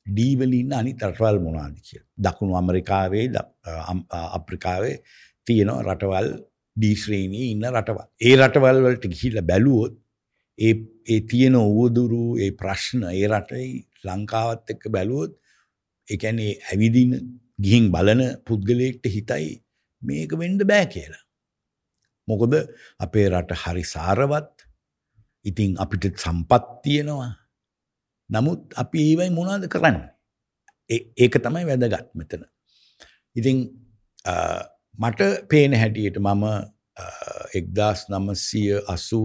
ඩී වල ඉන්න අනිත් රටවල් මොනවාද කියලා. දකුණු ඇමරිකාවේ අප්‍රිකාවේ තියෙන රටවල් ඩී ශ්‍රේණියේ ඉන්න රටවල්. ඒ රටවල් වලට ගිහිල්ලා බැලුවොත් ඒ ඒ තියෙන උවදුරු ඒ ප්‍රශ්න ඒ රටේ ලංකාවත් එක්ක බැලුවොත් ඒ කියන්නේ ඇවිදින ගිහින් බලන පුද්ගලයෙක්ට හිතයි මේක වෙන්න බෑ කියලා. මොකද අපේ රට හරි සාරවත්. ඉතින් අපිට සම්පත් තියෙනවා. නමුත් අපි ඒවයි මොනවද කරන්න. ඒක තමයි වැදගත් මෙතන. ඉතින් මට පේන හැටියට මම එක්දස් නමසය අසු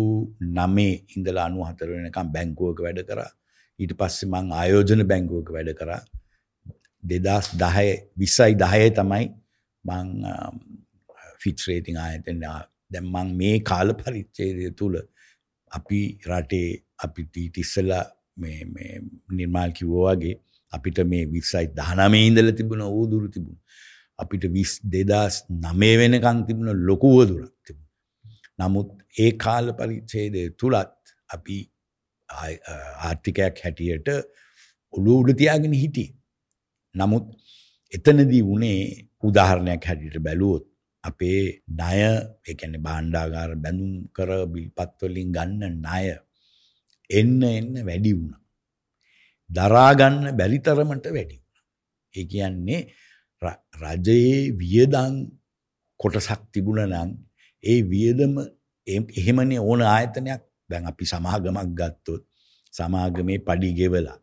නමේ ඉඳල අනු හතර වෙනකම් බැංකුවක වැඩ කරා. ඊට පස්සේ මං ආයෝජන බැංකුවක වැඩ කරා. දෙදස් දහය විස්සයි දහය තමයි මං ෆිට්රේටිං ආයතන දැම්මං මේ කාල පරිච්චේදය තුළ අපි රටේ අපි ටීට ඉස්සලා මේ නිර්මාල් කිව්වෝ වගේ අපිට මේ විස්සයි දහනමේ ඉඳල තිබුණ ඌදුරු තිබුණ. අපිට විස් දෙදස් නමේ වෙනකං තිබුණ ලොකුවදුරක් තිබුණ නමුත් ඒ කාල පරිච්චේදය තුළත් අපි ආර්ථිකයක් හැටියට ඔළු උඩ තියාගෙන හිටිය නමුත් එතනදී වනේ උදාහරණයක් හැටියට බැලුවොත් අපේ ණය එකැන බාණ්ඩාගාර බැඳුම් කර බිල්පත්වලින් ගන්න ණය එන්න එන්න වැඩි වුණ. දරාගන්න බැරිතරමට වැඩි වුණ. ඒ කියන්නේ රජයේ වියදං කොටසක් තිබුණ නම් ඒ වියදම එහෙමනේ ඕන ආයතනයක් දැන් අපි සමාගමක් ගත්තොත් සමාගමේ පඩි ගෙවලා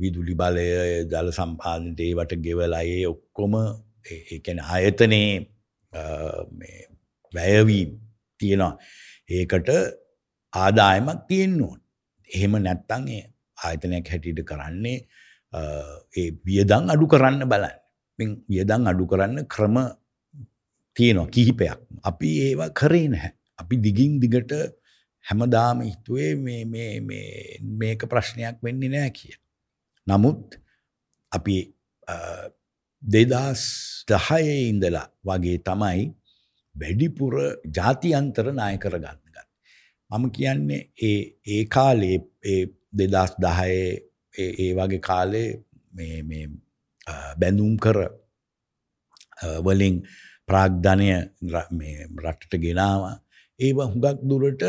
විදුලි බලය ජල සම්පාදනට ඒවට ගෙවලා ඒ ඔක්කොම ඒ කියන්නේ ආයතනයේ වැයවීම් තියෙනවා ඒකට ආදායමක් තියෙන්න ඕන. එහෙම නැත්තම් ඒ ආයතනයක් හැටියට කරන්නේ ඒ වියදම් අඩු කරන්න බලන්න. මින් වියදම් අඩු කරන්න ක්‍රම තියෙනවා කිහිපයක්. අපි ඒවා කරේ නැහැ. අපි දිගින් දිගට හැමදාම හිතුවේ මේ මේ මේ මේක ප්‍රශ්නයක් වෙන්නේ නැහැ කිය. නමුත් අපි දෙදස් දහයේ ඉඳලා වගේ තමයි වැඩිපුර ජාතියන්තර නාය කරගන්න ගන්න. මම කියන්නේ ඒ ඒ කාලේ ඒ දෙදස් දහයේ ඒ වගේ කාලේ මේ බැඳුම් කර වලින් ප්‍රාග්ධනය රටට ගෙනවා. ඒව හුඟක් දුරට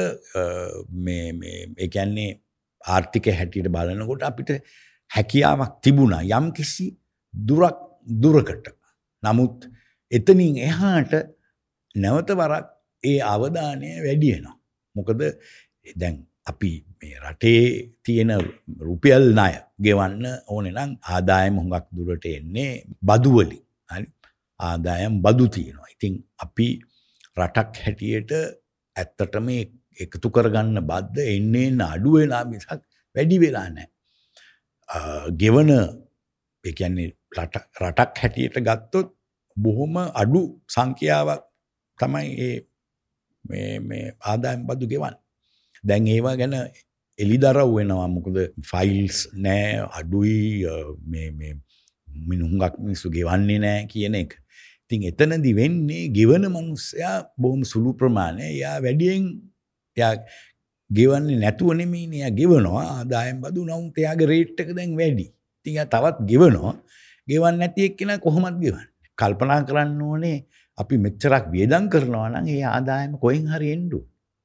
එකන්නේ ආර්ථික හැටියට බලනකොට අපිට හැකියාවක් තිබුණා යම් කිසි දුරක් දුරකට. නමුත් එතනින් එහාට නැවත වරක් ඒ අවධානය වැඩියනවා මොකද දැන් අපි මේ රටේ තියෙන රුපියල් ණය ගෙවන්න ඕනේ නම් ආදායම හුඟක් දුරට එන්නේ බදුවලින්. හරි. ආදායම් බදු තියෙනවා. ඉතින් අපි රටක් හැටියට ඇත්තටම එකතු කරගන්න බද්ද එන්නේ අඩු වෙලා මිසක් වැඩි වෙලා නැහැ. ගෙවන ඒ කියන්නේ රටක් හැටියට ගත්තොත් බොහොම අඩු සංඛ්‍යාවක් තමයි ඒ මේ මේ ආදායම් බදු ගෙවන්න. දැන් ඒවා ගැන එලිදරව් වෙනවා මොකද ෆයිල්ස් නෑ අඩුයි මිනුහුඟක් මිනිස්සු ගෙවන්නේ නෑ කියන එක. ඉතින් එතනදි වෙන්නේ ගෙවන මනුස්සයා බොහොම සුළු ප්‍රමාණය යා වැඩියෙන් යා ගෙවන්නේ නැතුව නෙමෙයිනේ යා ගෙවනවා ආදායම් බදු නමුත් එයාගේ රේට් එක දැන් වැඩි. ඉතින් යා තවත් ගෙවනවා. ගෙවන්නේ නැති එක්කෙනා කොහොමද ගෙවන්නේ? කල්පනා කරන්න ඕනේ අපි මෙච්චරක් වියදම් කරනවා නම් ඒ ආදායම කොහෙන් හරි එන්න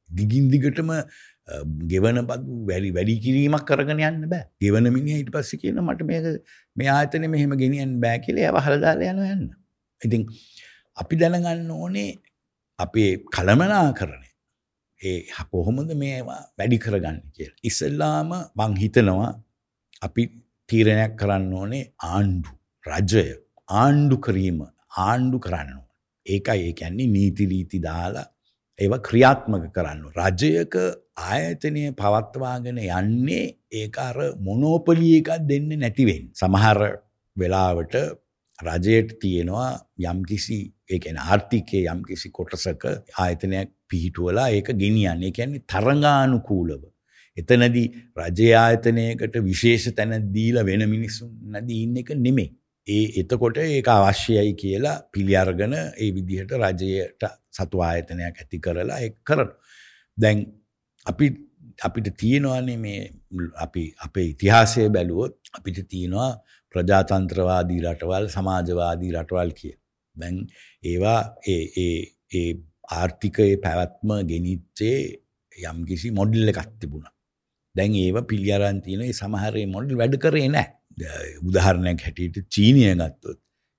දිගින් දිගටම ගෙවන බදු වැඩි වැඩි කිරීමක් කරගෙන යන්න බෑ. ගෙවන මිනිහා ඊට පස්සේ කියන මට මේක මේ ආයතනේ මෙහෙම ගෙනියන්න බෑ කියලා ඒව හල දාලා යනවා යන්න. ඉතින් අපි දැනගන්න ඕනේ අපේ කලමනාකරණය ඒ කොහොමද මේවා වැඩි කරගන්න කියලා. ඉස්සෙල්ලාම මං හිතනවා අපි තීරණයක් කරන්න ඕනේ ආණ්ඩු රජය ආණ්ඩු කිරීම ආණ්ඩු කරන්න ඒකයි ඒ කියන්නේ නීති රීති දාලා ඒව ක්‍රියාත්මක කරන්න. රජයක ආයතනය පවත්වාගෙන යන්නේ ඒක අර මොනෝපලි එකක් දෙන්න නැතිවෙන්. සමහර වෙලාවට රජයට තියෙනවා යම්කිසි ඒ කියන්නේ ආර්ථිකයේ යම්කිසි කොටසක ආයතනයක් පිහිටුවලා ඒක ගෙනියන්නේ. ඒ කියන්නේ තරඟානුකූලව. එතනදී රජය ආයතනයකට විශේෂ තැන දීලා වෙන මිනිස්සුන් නැදී ඉන්න එක නෙමෙයි. ඒ එතකොට ඒක අවශ්‍යයි කියලා පිළි අරගෙන ඒ විදිහට රජයට සතු ආයතනයක් ඇති කරලා ඒක කරන. දැන් අපි අපිට තියෙනවානේ මේ අපි අපේ ඉතිහාසය බැලුවොත් අපිට තියෙනවා ප්‍රජාතන්ත්‍රවාදී රටවල් සමාජවාදී රටවල් කිය. දැන් ඒවා ඒ ඒ ඒ ආර්ථිකයේ පැවැත්ම ගෙනිච්චේ යම්කිසි මොඩිල් එකක් තිබුණා. දැන් ඒව පිළි අරන් තියෙන ඒ සමහරේ මොඩිල් වැඩ කරේ නැහැ. උදාහරණයක් හැටියට චීනය ගත්තොත්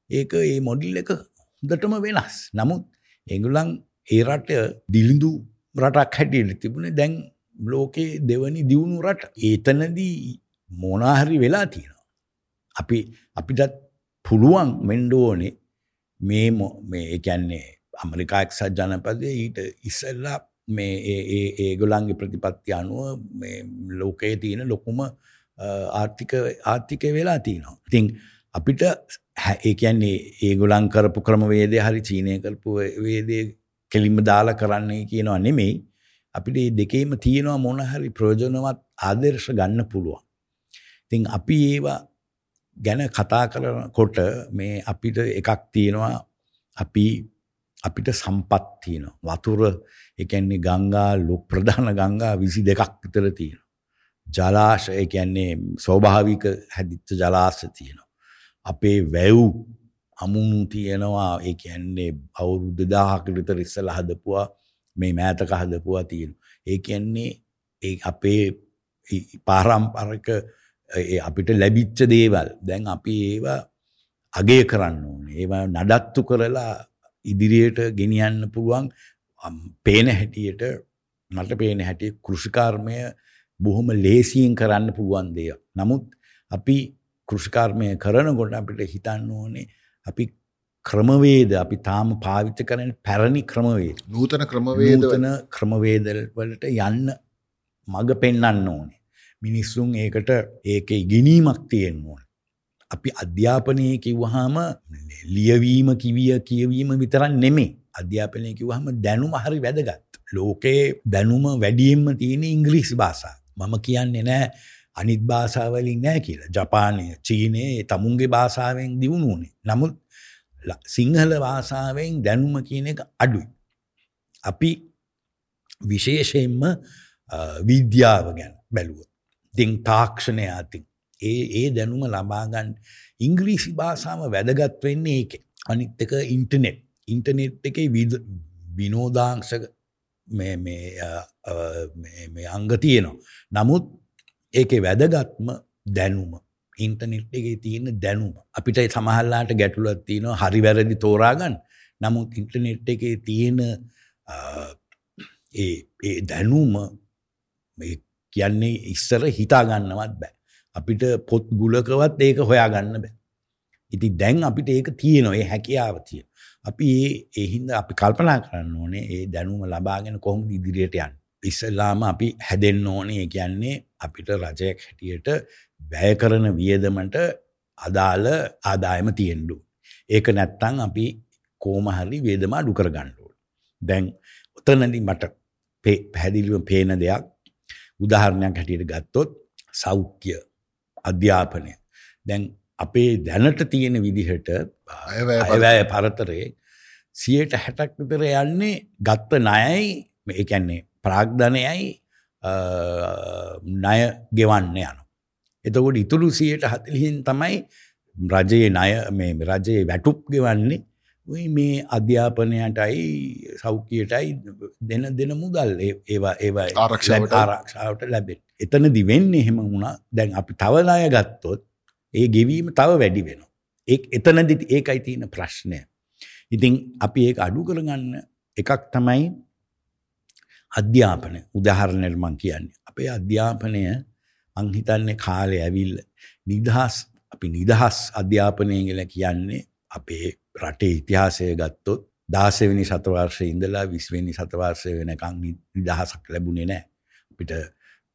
ඒක ඒ මොඩිල් එක හොඳටම වෙනස්. නමුත් ඒගොල්ලන් ඒ රට දිලිඳු රටක් හැටියට තිබුණේ දැන් ලෝකේ දෙවනි දියුණු රට. ඒතනදී මොනාහරි වෙලා තියෙනවා. අපි අපිටත් පුළුවන් වෙන්න ඕනේ මේ මේ ඒ කියන්නේ ඇමරිකා එක්සත් ජනපදයේ ඊට ඉස්සෙල්ලා මේ ඒ ඒගොල්ලන්ගේ ප්‍රතිපත්ති අනුව මේ ලෝකයේ තියෙන ලොකුම ආර්ථික ආර්ථිකය වෙලා තියෙනවා. ඉතින් අපිට ඒ කියන්නේ ඒගොල්ලන් කරපු ක්‍රමවේදය හරි චීනය කරපු වේදේ කෙලින්ම දාලා කරන්නේ කියනවා නෙමෙයි. අපිට මේ දෙකේම තියෙනවා මොන හරි ප්‍රයෝජනවත් ආදර්ශ ගන්න පුළුවන්. ඉතින් අපි ඒවා ගැන කතා කරනකොට මේ අපිට එකක් තියෙනවා අපි අපිට සම්පත් තියෙනවා. වතුර ඒ කියන්නේ ගංගා ලොක් ප්‍රධාන ගංගා 22ක් විතර තියෙනවා. ජලාශ ඒ කියන්නේ ස්වභාවික හැදිච්ච ජලාශ තියෙනවා. අපේ වැව් අමුණු තියෙනවා ඒ කියන්නේ අවුරුදු 1000කට විතර ඉස්සලා හදපුවා මේ මෑතක හදපුවා තියෙනවා. ඒ කියන්නේ ඒ අපේ පාරම්පරික අපිට ලැබිච්ච දේවල් දැන් අපි ඒවා අගය කරන්න ඕනේ. ඒවා නඩත්තු කරලා ඉදිරියට ගෙනියන්න පුළුවන් පේන හැටියට මට පේන හැටියට කෘෂිකර්මය බොහොම ලේසියෙන් කරන්න පුළුවන් දෙයක්. නමුත් අපි කෘෂිකර්මය කරනකොට අපිට හිතන්න ඕනේ අපි ක්‍රමවේද අපි තාම පාවිච්ච කරන පැරණි ක්‍රමවේද. නූතන ක්‍රමවේද නූතන ක්‍රමවේදල් වලට යන්න මඟ පෙන්වන්න ඕනේ. මිනිස්සුන් ඒකට ඒක ඉගෙනීමක් තියෙන්න ඕනේ. අපි අධ්‍යාපනය කිව්වහම ලියවීම කිවිය කියවීම විතරක් නෙමෙයි. අධ්‍යාපනය කිව්වහම දැනුම හරි වැදගත්. ලෝකයේ දැනුම වැඩියෙන්ම තියෙන ඉංග්‍රීසි භාෂාව. මම කියන්නේ නෑ අනිත් භාෂාවලින් නෑ කියලා. ජපානය, චීනය තමුන්ගේ භාෂාවෙන් දියුණුනේ. නමුත් සිංහල භාෂාවෙන් දැනුම කියන එක අඩුයි. අපි විශේෂයෙන්ම විද්‍යාව ගැන බැලුවොත්. ඉතින් තාක්ෂණය අතින් ඒ ඒ දැනුම ලබා ගන්න ඉංග්‍රීසි භාෂාව වැදගත් වෙන්නේ ඒකේ. අනිත් එක ඉන්ටර්නෙට්. ඉන්ටර්නෙට් එකේ විනෝදාංශ මේ මේ අංග තියෙනවා. නමුත් ඒකේ වැදගත්ම දැනුම ඉන්ටර්නෙට් එකේ තියෙන දැනුම අපිට සමහරලාට ගැටලුවක් තියෙනවා හරි වැරදි තෝරාගන්න. නමුත් ඉන්ටර්නෙට් එකේ තියෙන ඒ ඒ දැනුම මේ කියන්නේ ඉස්සර හිතා ගන්නවත් බෑ. අපිට පොත් ගුලකවත් ඒක හොයාගන්න බෑ. ඉතින් දැන් අපිට ඒක තියෙනවා ඒ හැකියාව තියෙනවා. අපි ඒ ඒ හින්දා අපි කල්පනා කරන්න ඕනේ ඒ දැනුම ලබාගෙන කොහොමද ඉදිරියට යන්නේ. ඉස්සෙල්ලාම අපි හැදෙන්න ඕනේ ඒ කියන්නේ අපිට රජයක් හැටියට වැය කරන වියදමට අදාළ ආදායම තියෙන්න ඒක නැත්තම් අපි කොහොම හරි වියදම අඩු කරගන්න ඕනේ. දැන් උතනදී මට පැහැදිලිව පේන දෙයක් උදාහරණයක් හැටියට ගත්තොත් සෞඛ්‍ය අධ්‍යාපනය දැන් අපේ දැනට තියෙන විදිහට අයවැය පරතරයේ සියයට හැටක් විතර යන්නේ ගත්ත ණයයි ඒ කියන්නේ ප්‍රාග්ධනයයි ණය ගෙවන්න යන. එතකොට ඉතුරු සියයට හතලිහින් තමයි රජයේ ණය මේ රජයේ වැටුප් ගෙවන්නේ මේ අධ්‍යාපනයටයි සෞඛ්‍යයටයි දෙන දෙන මුදල් ඒවා ඒවා ආරක්ෂාවට ලැබෙන. එතනදි වෙන්නේ එහෙම වුණා. දැන් අපි තව ණය ගත්තොත් ඒ ගෙවීම තව වැඩි වෙනවා. ඒ එතනදි ඒකයි තියෙන ප්‍රශ්නය. ඉතින් අපි ඒක අඩු කරගන්න එකක් තමයි අධ්‍යාපන උදාහරණයක් මම කියන්නේ. අපේ අධ්‍යාපනය මං හිතන්නේ කාලේ ඇවිල්ලා නිදහස් අපි නිදහස් අධ්‍යාපනය කියලා කියන්නේ අපේ රටේ ඉතිහාසය ගත්තොත් දාසවෙනි සතවර්ෂය ඉඳලා විස්වෙනි සතවර්ෂය වෙනකං නිදහසක් ලැබුණේ නෑ අපිට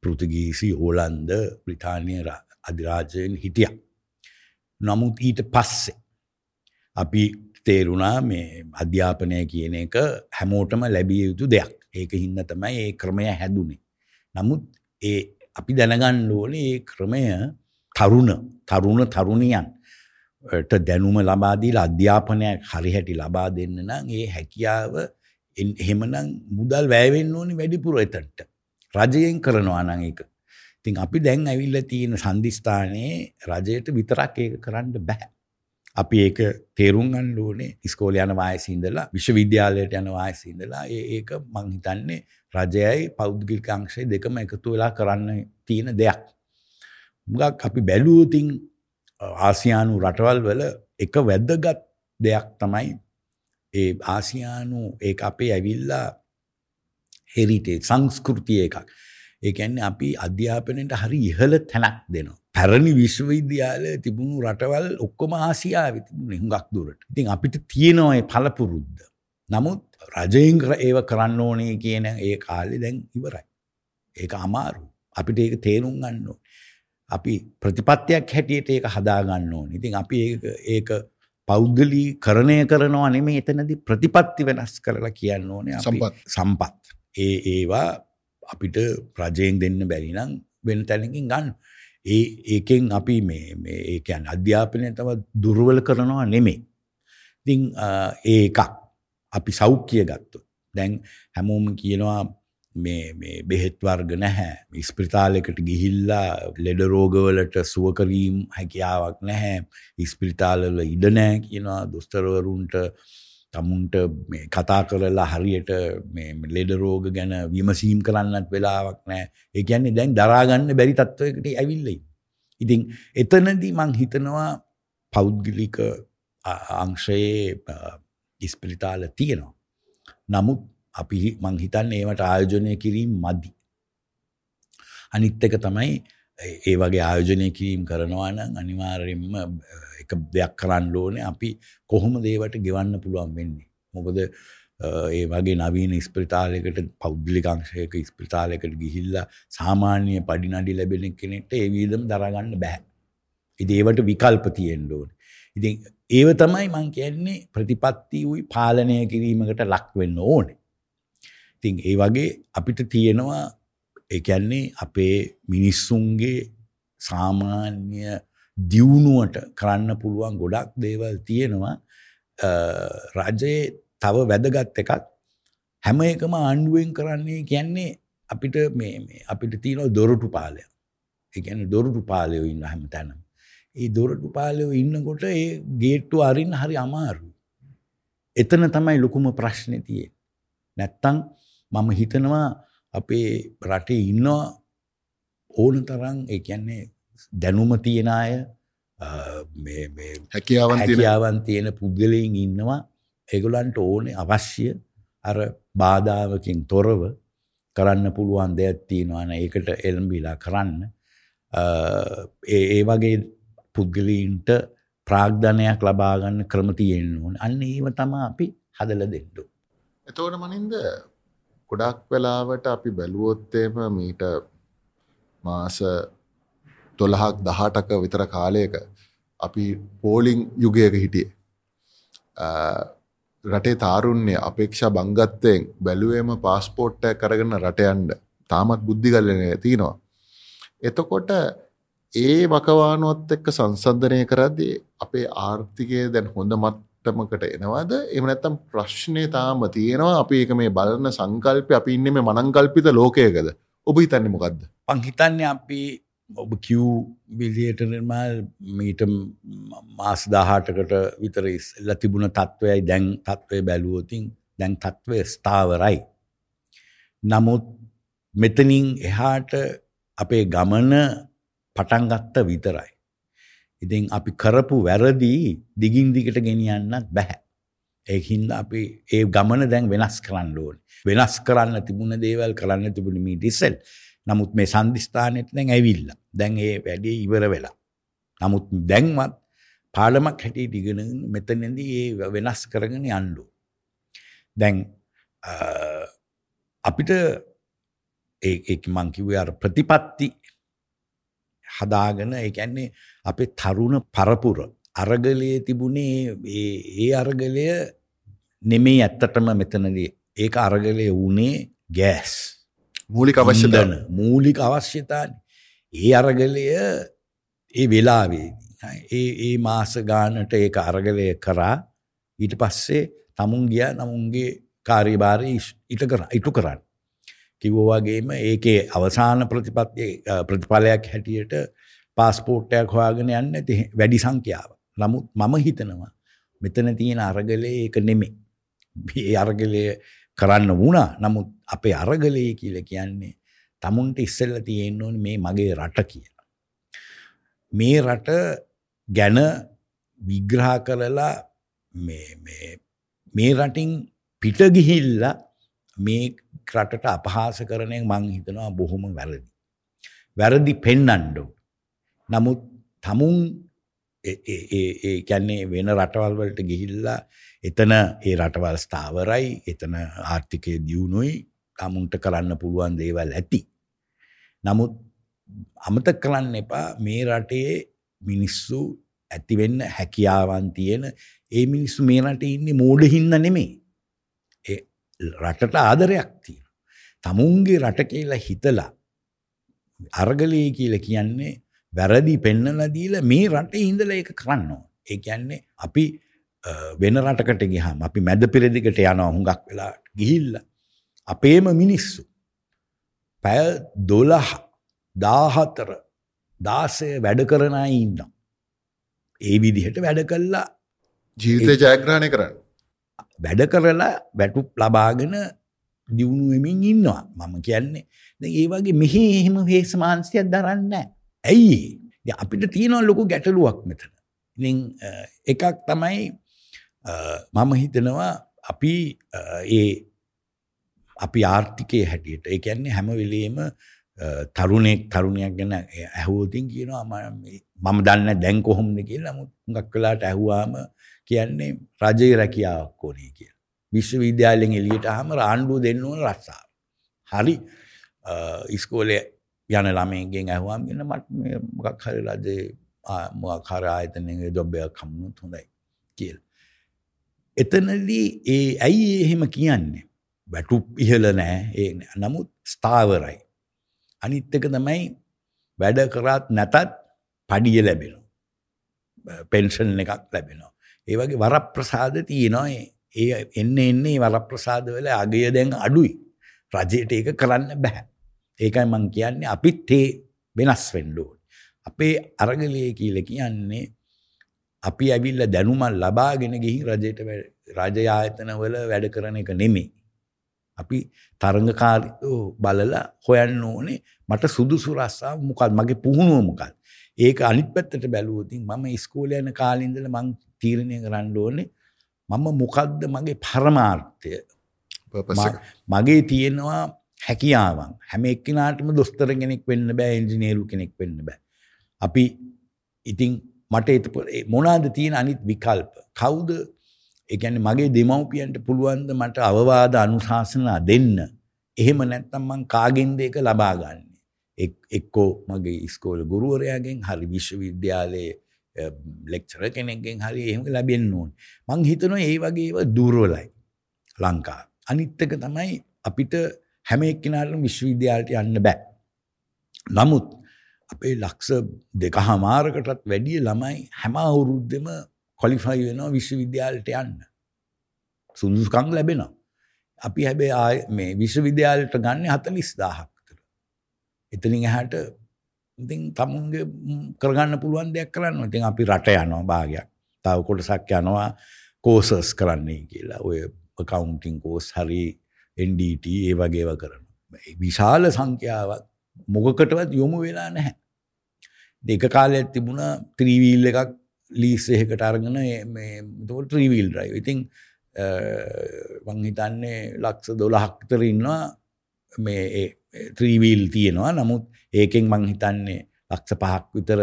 පෘතුගීසි ඕලන්ද බ්‍රිතාානය අධිරාජයෙන් හිටිය. නමුත් ඊට පස්සේ. අපි තේරුණා මේ අධ්‍යාපනය කියන එක හැමෝටම ලැබිය යුතු දෙයක් ඒක හින්න තමයි ඒ ක්‍රමය හැදුනේ. නමුත් ඒ අපි දැනගන්න ඕනේ ඒ ක්‍රමය තරුණ තරුණ තරුණියන් දැනුම ලබා දීලා අධ්‍යාපනයක් හරිහැටි ලබා දෙන්න නම් ඒ හැකියාව එහෙමනම් මුදල් වැය වෙන්න ඕනේ වැඩිපුර එතනට. රජයෙන් කරනවා නම් ඒක. ඉතින් අපි දැන් ඇවිල්ලා තියෙන සම්දිස්ථානයේ රජයට විතරක් ඒක කරන්න බෑ. අපි ඒක තේරුම් ගන්න ඕනේ ඉස්කෝලේ යන වයසේ ඉඳලා විශ්වවිද්‍යාලයට යන වයසේ ඉඳලා ඒක මං හිතන්නේ රජයයි පෞද්ගලික අංශය දෙකම එකතු වෙලා කරන්න තියෙන දෙයක්. මුගක් අපි බැලුවොතින් ආසියානු රටවල් වල එක වැද්දගත් දෙයක් තමයි ඒ ආසියානු ඒ අපේ ඇවිල්ලා හෙරිටේ සංස්කෘතිය එකක්. ඒ කියන්නේ අපි අධ්‍යාපනයට හරි ඉහළ තැනක් දෙනවා. පැරණි විශ්වවිද්‍යාල තිබුණු රටවල් ඔක්කොම ආසියාව තිබුණ හුඟක් දුරට. ඉතින් අපිට තියෙනවා ඒ පළපුරුද්ද. නමුත් රජයෙන් ඒව කරන්න ඕනේ කියන ඒ කාලේ දැන් ඉවරයි. ඒක අමාරු. අපිට ඒක තේරුම් ගන්න. අපි ප්‍රතිපත්තියක් හැටියට ඒක හදාගන්න ඕනේ. ඉතින් අපි ඒක ඒක පෞද්ගලීකරණය කරනවා නෙමෙයි එතනදී ප්‍රතිපත්ති වෙනස් කරලා කියන්න ඕනේ අපි සම්පත්. ඒ ඒවා අපිට රජයෙන් දෙන්න බැරි නම් වෙන තැනකින් ගන්න. ඒ ඒකෙන් අපි මේ මේ ඒ කියන්නේ අධ්‍යාපනය තව දුර්වල කරනවා නෙමෙයි. ඉතින් ඒකක් අපි සෞඛ්‍ය ගත්තොත් දැන් හැමෝම කියනවා මේ මේ බෙහෙත් වර්ග නැහැ. ඉස්පිරිතාලයකට ගිහිල්ලා ලෙඩ රෝගවලට සුව කිරීම හැකියාවක් නැහැ. ඉස්පිරිතාලවල ඉඩ නැහැ කියනවා දොස්තරවරුන්ට තමුන්ට මේ කතා කරලා හරියට මේ ලෙඩ රෝග ගැන විමසීම් කරන්නත් වෙලාවක් නැහැ. ඒ කියන්නේ දැන් දරා ගන්න බැරි තත්වයකට ඇවිල්ලා ඉතින් එතනදී මං හිතනවා පෞද්ගලික අංශයේ ඉස්පිරිතාල තියෙනවා. නමුත් අපි මං හිතන්නේ ඒවට ආයෝජනය කිරීම මදි. අනිත් එක තමයි ඒ වගේ ආයෝජනය කිරීම කරනවා නම් අනිවාර්යෙන්ම එක දෙයක් කරන්න ඕනේ අපි කොහොමද ඒවට ගෙවන්න පුළුවන් වෙන්නේ. මොකද ඒ වගේ නවීන ස්පිරිතාලයකට පෞද්ගලික අංශයක ස්පිරිතාලයකට ගිහිල්ලා සාමාන්‍ය පඩි නඩි ලැබෙන කෙනෙක්ට ඒ වියදම දරා ගන්න බෑ. ඉතින් ඒවට විකල්ප තියෙන්න ඕනේ. ඉතින් ඒව තමයි මං කියන්නේ ප්‍රතිපත්ති උයි පාලනය කිරීමකට ලක් වෙන්න ඕනේ. ඉතින් ඒ වගේ අපිට තියෙනවා ඒ කියන්නේ අපේ මිනිස්සුන්ගේ සාමාන්‍ය දියුණුවට කරන්න පුළුවන් ගොඩක් දේවල් තියෙනවා රජයේ තව වැදගත් එකක් හැම එකම ආණ්ඩුවෙන් කරන්නේ කියන්නේ අපිට මේ අපිට තියෙනවා දොරටු පාලය. ඒ කියන්නේ දොරටු පාලයෝ ඉන්න හැම තැනම. ඒ දොරටු පාලයෝ ඉන්නකොට ඒ ගේට්ටු අරින්න හරි අමාරුයි. එතන තමයි ලොකුම ප්‍රශ්නේ තියෙන්නේ. නැත්තම් මම හිතනවා අපේ රටේ ඉන්නවා ඕන තරම් ඒ කියන්නේ දැනුම තියෙන අය හැකියාවන් තියෙන පුද්ගලයින් ඉන්නවා. ඒගොල්ලන්ට ඕනේ අවශ්‍ය අර බාධාවකින් තොරව කරන්න පුළුවන් දෙයක් තියෙනවා නේ ඒකට එළඹිලා කරන්න. ඒ වගේ පුද්ගලීන්ට ප්‍රාග්ධනයක් ලබා ගන්න ක්‍රම තියෙන්න ඕනේ. අන්න ඒව තමයි අපි හදලා දෙන්න එතකොට මනින්ද ගොඩක් වෙලාවට අපි බැලුවොත්තේම මීට මාස දොළහක් දහටක විතර කාලයක අපි පෝලිං යුගයක හිටියේ. රටේ තාරුන්නේ අපේක්ෂා බංගත්තයෙන් බැලුවේම පාස්පෝට්ට කරගන්න රටයන්ඩ තාමත් බුද්ධිගල්ලනය තියෙනවා. එතකොට ඒ වකවානුවත් එක්ක සංසන්ධනය කරද්දී අපේ ආර්ථිකය දැන් හොඳ මට්ටමකට එනවාද එහෙම නැත්නම් ප්‍රශ්නේ තාම තියෙනවා අපි ඒක මේ බලන සංකල්පය අපි ඉන්නේ මේ මනංකල්පිත ලෝකයකද ඔබ හිතන්නේ මොකද්ද මං හිතන්නේ අපි ඔබ කිව් විලියටර්මල් මීට මාස් දාහටකට විතර ඉස්සෙල්ලා තිබුණ තත්ත්වයයි දැන් තත්ත්වය බැලුවොතින් දැන් තත්ත්වය ස්ථාවරයි. නමුත් මෙතනින් එහාට අපේ ගමන පටන්ගත්ත විතරයි. ඉතින් අපි කරපු වැරදි දිගින් දිගට ගෙනියන්නත් බැහැ. ඒහින්ද අපි ඒ ගමන දැන් වෙනස් කරන්න ඕන. වෙනස් කරන්න තිබුණ දේවල් කරන්න තිබුණ මීට ඉස්සෙල්. නමුත් මේ සන්ධිස්ථානෙට දැන් ඇවිල්ලා. දැන් ඒ වැඩේ ඉවර වෙලා. නමුත් දැන්වත් පාලමක් හැටියට ඉගෙන මෙතනදී ඒ වෙනස් කරගෙන යන්න දැන් අපිට ඒ මං කිව්වේ අර ප්‍රතිපත්ති හදාගෙන ඒ කියන්නේ අපේ තරුණ පරපුර අරගලයේ තිබුණේ ඒ අරගලය නෙමෙයි ඇත්තටම මෙතනදී ඒක අරගලය වුණේ ගෑස් මූලික අවශ්‍යතාවන මූලික අවශ්‍යතාවන ඒ අරගලය ඒ වෙලාවේදී ඒ ඒ මාස ගානට ඒක අරගලය කරා ඊට පස්සේ තමුන් ගිය නමුන්ගේ කාර්යභාරය ඉට කර ඉටු කරන්න කිව්වවාගේම ඒකේ අවසාන ප්‍රතිපත්ති ප්‍රතිඵලයක් හැටියට පාස්පෝර්ට්ටයක් හොයාගෙන යන්න ඇති වැඩි සංඛ්‍යාව. නමුත් මම හිතනවා මෙතන තියෙන අරගලේ ඒක නෙමේ. ඒ අරගලය කරන්න වුණා නමුත් අපේ අරගලය කියල කියන්නේ තමුන්ට ඉස්සෙල්ල තියෙන්න ඕන මේ මගේ රට කියලා. මේ රට ගැන විග්‍රහ කරලා මේ රටින් පිටගිහිල්ලා මේ රටට අපහාස කරනය මං හිතනවා බොහොම වැරදි. වැරදි පෙන්නන්ඩෝ. නමුත් තමුන් කැන්නේ වෙන රටවල් වලට ගිහිල්ලා එතන ඒ රටවල් ස්ථාවරයි එතන ආර්ථිකය දියුණුයි තමුන්ට කරන්න පුළුවන් දේවල් ඇති. නමුත් අමතක කරන්න එපා මේ රටේ මිනිස්සු ඇතිවෙන්න හැකියාවන් තියෙන ඒ මිනිස්සු මේ රට ඉන්නේ මෝඩ හින්න නෙමේ. රටට ආදරයක් තියෙන. තමුන්ගේ රට කියලා හිතලා අර්ගලයේ කියල කියන්නේ වැරදි පෙන්නල දීල මේ රටේ ඉඳල ඒක කරන්නවා. ඒ කියන්නේ අපි වෙන රටකට ගිහම අපි මැද පෙරදිකට යනවා හුඟක් වෙලා ගිහිල්ල. අපේම මිනිස්සු. පැය දොලහ දාහතර දාසය වැඩ කරන ඉන්න. ඒ විදිහට වැඩ කල්ලා ජීවිතය ජයග්‍රහණය කරන්න. වැඩ කරලා වැටුප් ලබාගෙන දියුණුවමින් ඉන්නවා මම කියන්නේ ඒ වගේ මෙහි එහෙම හේස මාන්සියක් දරන්න ඇයි අපිට තියෙනවා ලොකු ගැටලුවක් මෙතන ඉතින් එකක් තමයි මම හිතනවා අපි ඒ අපි ආර්ථිකය හැටියට ඒ කියන්නේ හැම වෙලේම තරුණෙක් තරුණයක් ගැන ඇහුවතින් කියනවා මම දන්න දැන් කොහොමද කියලා නමුත් හුඟක් වෙලාට ඇහුවාම කියන්නේ රජයේ රැකියාවක් ඕනේ කියලා. විශ්වවිද්‍යාලයෙන් එළියට ආවම රාණ්ඩුව දෙන්න ඕන රස්සාව. හරි ඉස්කෝලේ යන ළමයින්ගෙන් ඇහුවාම කියන මට මේ මොකක් හරි රජේ මොකක් හරි ආයතනයක ජොබ් එකක් හම්බුනොත් හොඳයි කියලා. එතනදී ඒ ඇයි එහෙම කියන්නේ? වැටුප් ඉහළ නෑ ඒ නමුත් ස්ථාවරයි. අනිත් එක තමයි වැඩ කරත් නැතත් පඩිය ලැබෙනවා. පෙන්ෂන් එකක් ලැබෙනවා. ඒ වගේ වරප්‍රසාද තියෙනවා ඒ එන්න එන්නේ වරප්‍රසාද වල අගය දැන් අඩුයි. රජයට ඒක කරන්න බෑ. ඒකයි මං කියන්නේ අපිත් ඒ වෙනස් වෙන්න. අපේ අරගලයේ කියලා කියන්නේ අපි ඇවිල්ලා දැනුමක් ලබාගෙන ගිහින් රජයට රජ ආයතනවල වැඩ කරන එක නෙමෙයි. අපි තරඟකාරීව බලලා හොයන්න ඕනේ මට සුදුසු රස්සාව මොකක්ද මගේ පුහුණුව මොකක්ද. ඒක අනිත් පැත්තට බැලුවොත් මම ඉස්කෝලේ යන කාලේ ඉඳලා මං තීරණය කරන්න ඕනේ මම මොකද්ද මගේ පරමාර්ථය මගේ තියෙනවා හැකියාවන්. හැම එක්කෙනාටම දොස්තර කෙනෙක් වෙන්න බෑ ඉංජිනේරු කෙනෙක් වෙන්න බෑ. අපි ඉතින් මට මොනාද තියෙන අනිත් විකල්ප? කවුද? එකැන මගේ දෙමව්පියන්ට පුළුවන්ද මට අවවාද අනුශාසනා දෙන්න? එහෙම නැත්තම් මං කාගෙන්ද එක ලබාගන්න එක්කෝ මගේ ඉස්කෝල ගුරුවරයාගෙන් හරි විශ්වවිද්‍යාලයේ ලෙක්චර කෙනෙක්ගෙන් හරි එහෙම ලැබෙන්න ඕන. මං හිතනවා ඒ වගේ ඒවා දුර්වලයි ලංකා. අනිත් එක තමයි අපිට හැම එක්කෙනාටම විශ්වවිද්‍යාලයට යන්න බෑ. නමුත් අපේ ලක්ෂ දෙක හමාරකටත් වැඩිය ළමයි හැම අවුරුද්දෙම කොලිෆයි වෙනවා විශ්වවිද්‍යාලයට යන්න. සුදුසුකම් ලැබෙනවා. අපි හැබැයි මේ විශ්වවිද්‍යාලයට ගන්න හතලිස් දාහක් විතර. එතනින් එහාට ඉතින් තමුන්ගේ කරගන්න පුළුවන් දෙයක් කරන්න. ඉතින් අපි රට යනවා භාගයක්. තව කොටසක් යනවා කෝසස් කරන්නේ කියලා. ඔය accounting course හරි NDT ඒ වගේව කරනවා. විශාල සංඛ්‍යාවක් මොකකටවත් යොමු වෙලා නැහැ. දෙක කාලයක් තිබුණා ත්‍රීවීල් එකක් ලීස් එකකට අරගෙන මේ ත්‍රීවීල් ඩ්‍රයිව්. ඉතින් මං හිතන්නේ ලක්ෂ 12ක් විතර ඉන්නවා මේ ත්‍රීවීල් තියෙනවා. නමුත් ඒකෙන් මං හිතන්නේ ලක්ෂ පහක් විතර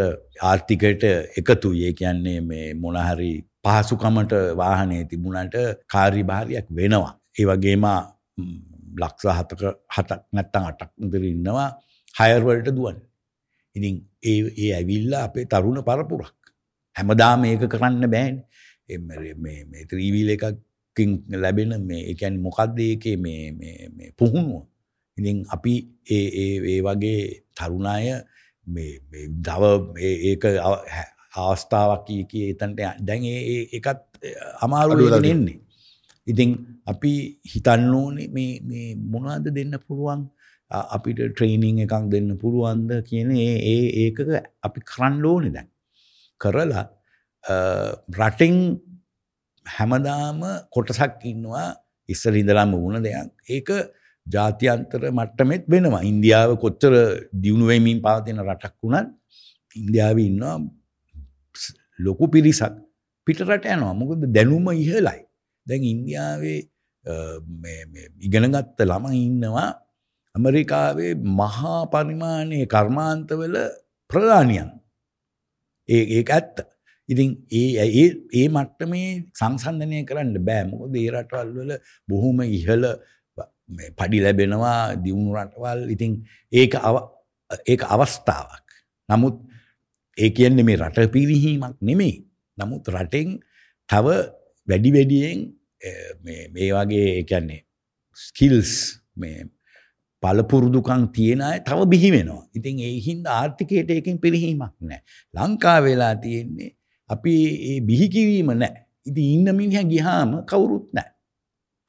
ආර්ථිකයට එකතුයි. ඒ කියන්නේ මේ මොන හරි පහසුකමට වාහනේ තිබුණාට කාර්යභාරයක් වෙනවා. ඒ වගේම ලක්ෂ 7ක 7ක් නැත්තම් 8ක් විතර ඉන්නවා හයර් වලට දුවන්නේ. ඉතින් ඒ ඒ ඇවිල්ලා අපේ තරුණ පරපුරක්. හැමදාම මේක කරන්න බෑනේ. ත්‍රීවීල් එකකින් ලැබෙන මේ ඒ කියන්නේ මොකද්ද ඒකේ මේ පුහුණුව. ඉතින් අපි ඒ වගේ තරුණ අය මේ මේ දව ඒක අවස්ථාවක් කී කී එතනට දැන් ඒ ඒකත් අමාරු වෙගෙන එන්නේ. ඉතින් අපි හිතන්න ඕනේ මේ මේ මොනවද දෙන්න පුළුවන් අපිට ට්‍රේනිං එකක් දෙන්න පුළුවන්ද කියන ඒ ඒකක අපි කරන්න ඕනේ දැන්. කරලා රටින් හැමදාම කොටසක් ඉන්නවා ඉස්සර ඉඳලාම වුණ දෙයක්. ඒක ජාත්‍යන්තර මට්ටමෙත් වෙනවා. ඉන්දියාව කොච්චර දියුණු වෙමින් පවතින රටක් වුණත් ඉන්දියාවේ ඉන්නවා ලොකු පිරිසක් පිටරට යනවා. මොකද දැනුම ඉහළයි. දැන් ඉන්දියාවේ ඉගෙනගත්ත ළමයි ඉන්නවා ඇමරිකාවේ මහා පරිමාණයේ කර්මාන්තවල ප්‍රධානියන්. ඒ ඒක ඇත්ත. ඉතින් ඒ ඒ ඒ මට්ටමේ සංසන්දනය කරන්න බෑ. මොකද ඒ රටවල් වල බොහොම ඉහළ පඩි ලැබෙනවා දියුණු රටවල්. ඉතින් ඒක ඒක අවස්ථාවක්. නමුත් ඒ කියන්නේ මේ රට පිරිහීමක් නෙමෙයි. නමුත් රටෙන් තව වැඩි වැඩියෙන් මේ මේ වගේ ඒ කියන්නේ ස්කිල්ස් මේ පළපුරුදුකම් තියෙන අය තව බිහි වෙනවා. ඉතින් ඒ හින්දා ආර්ථිකයට ඒකෙන් පිරිහීමක් නැහැ. ලංකාව වෙලා තියෙන්නේ අපි ඒ බිහි කිරීම නැහැ. ඉතින් ඉන්න මිනිහා ගියාම කවුරුත් නැහැ.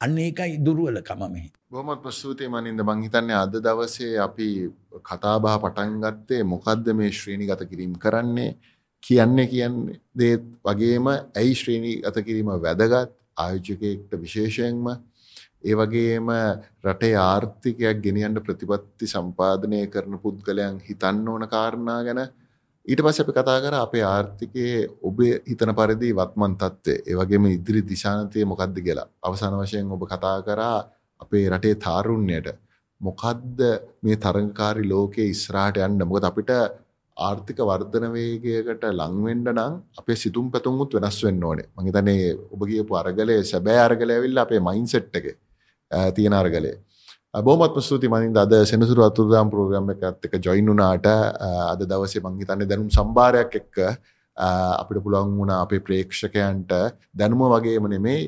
අන්න ඒකයි දුර්වලකම මෙහි. බොහොමත් ස්තුතියි මනින්ද මං හිතන්නේ අද දවසේ අපි කතා බහ පටන් ගත්තේ මොකද්ද මේ ශ්‍රේණිගත කිරීම කරන්නේ කියන්නේ කියන්නේ දේත් වගේම ඇයි ශ්‍රේණිගත කිරීම වැදගත් ආයෝජකයෙක්ට විශේෂයෙන්ම ඒ වගේම රටේ ආර්ථිකයක් ගෙනියන්න ප්‍රතිපත්ති සම්පාදනය කරන පුද්ගලයන් හිතන්න ඕන කාරණා ගැන ඊට පස්සේ අපි කතා කරා අපේ ආර්ථිකයේ ඔබේ හිතන පරිදි වත්මන් තත්ත්වය. ඒ වගේම ඉදිරි දිශානතිය මොකක්ද කියලා. අවසාන වශයෙන් ඔබ කතා කරා අපේ රටේ තාරුණ්‍යයට. මොකද්ද මේ තරඟකාරී ලෝකයේ ඉස්සරහට යන්න? මොකද අපිට ආර්ථික වර්ධන වේගයකට ලං වෙන්න නම් අපේ සිතුම් පැතුම් උත් වෙනස් වෙන්න ඕනේ මම හිතන්නේ ඔබ කියපු අරගලයේ සැබෑ අරගලය ඇවිල්ලා අපේ මයින්ඩ්සෙට් එකේ තියෙන අරගලය. බොහොමත්ම ස්තුතියි මනින්ද අද සෙනසුරු අතුරුදාම් ප්‍රෝග්‍රෑම් එකත් එක්ක ජොයින් වුණාට අද දවසේ මං හිතන්නේ දැනුම් සම්භාරයක් එක්ක අපිට පුළුවන් වුණා අපේ ප්‍රේක්ෂකයන්ට දැනුම වගේම නෙමෙයි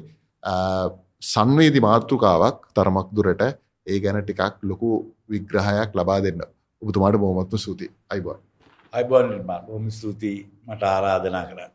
සංවේදී මාතෘකාවක් තරමක් දුරට ඒ ගැන ටිකක් ලොකු විග්‍රහයක් ලබා දෙන්න. ඔබතුමාට බොහොමත්ම ස්තුතියි. අයිබෝන්. අයිබෝන් නිර්මාණ බොහොම ස්තුතියි මට ආරාධනා කරා.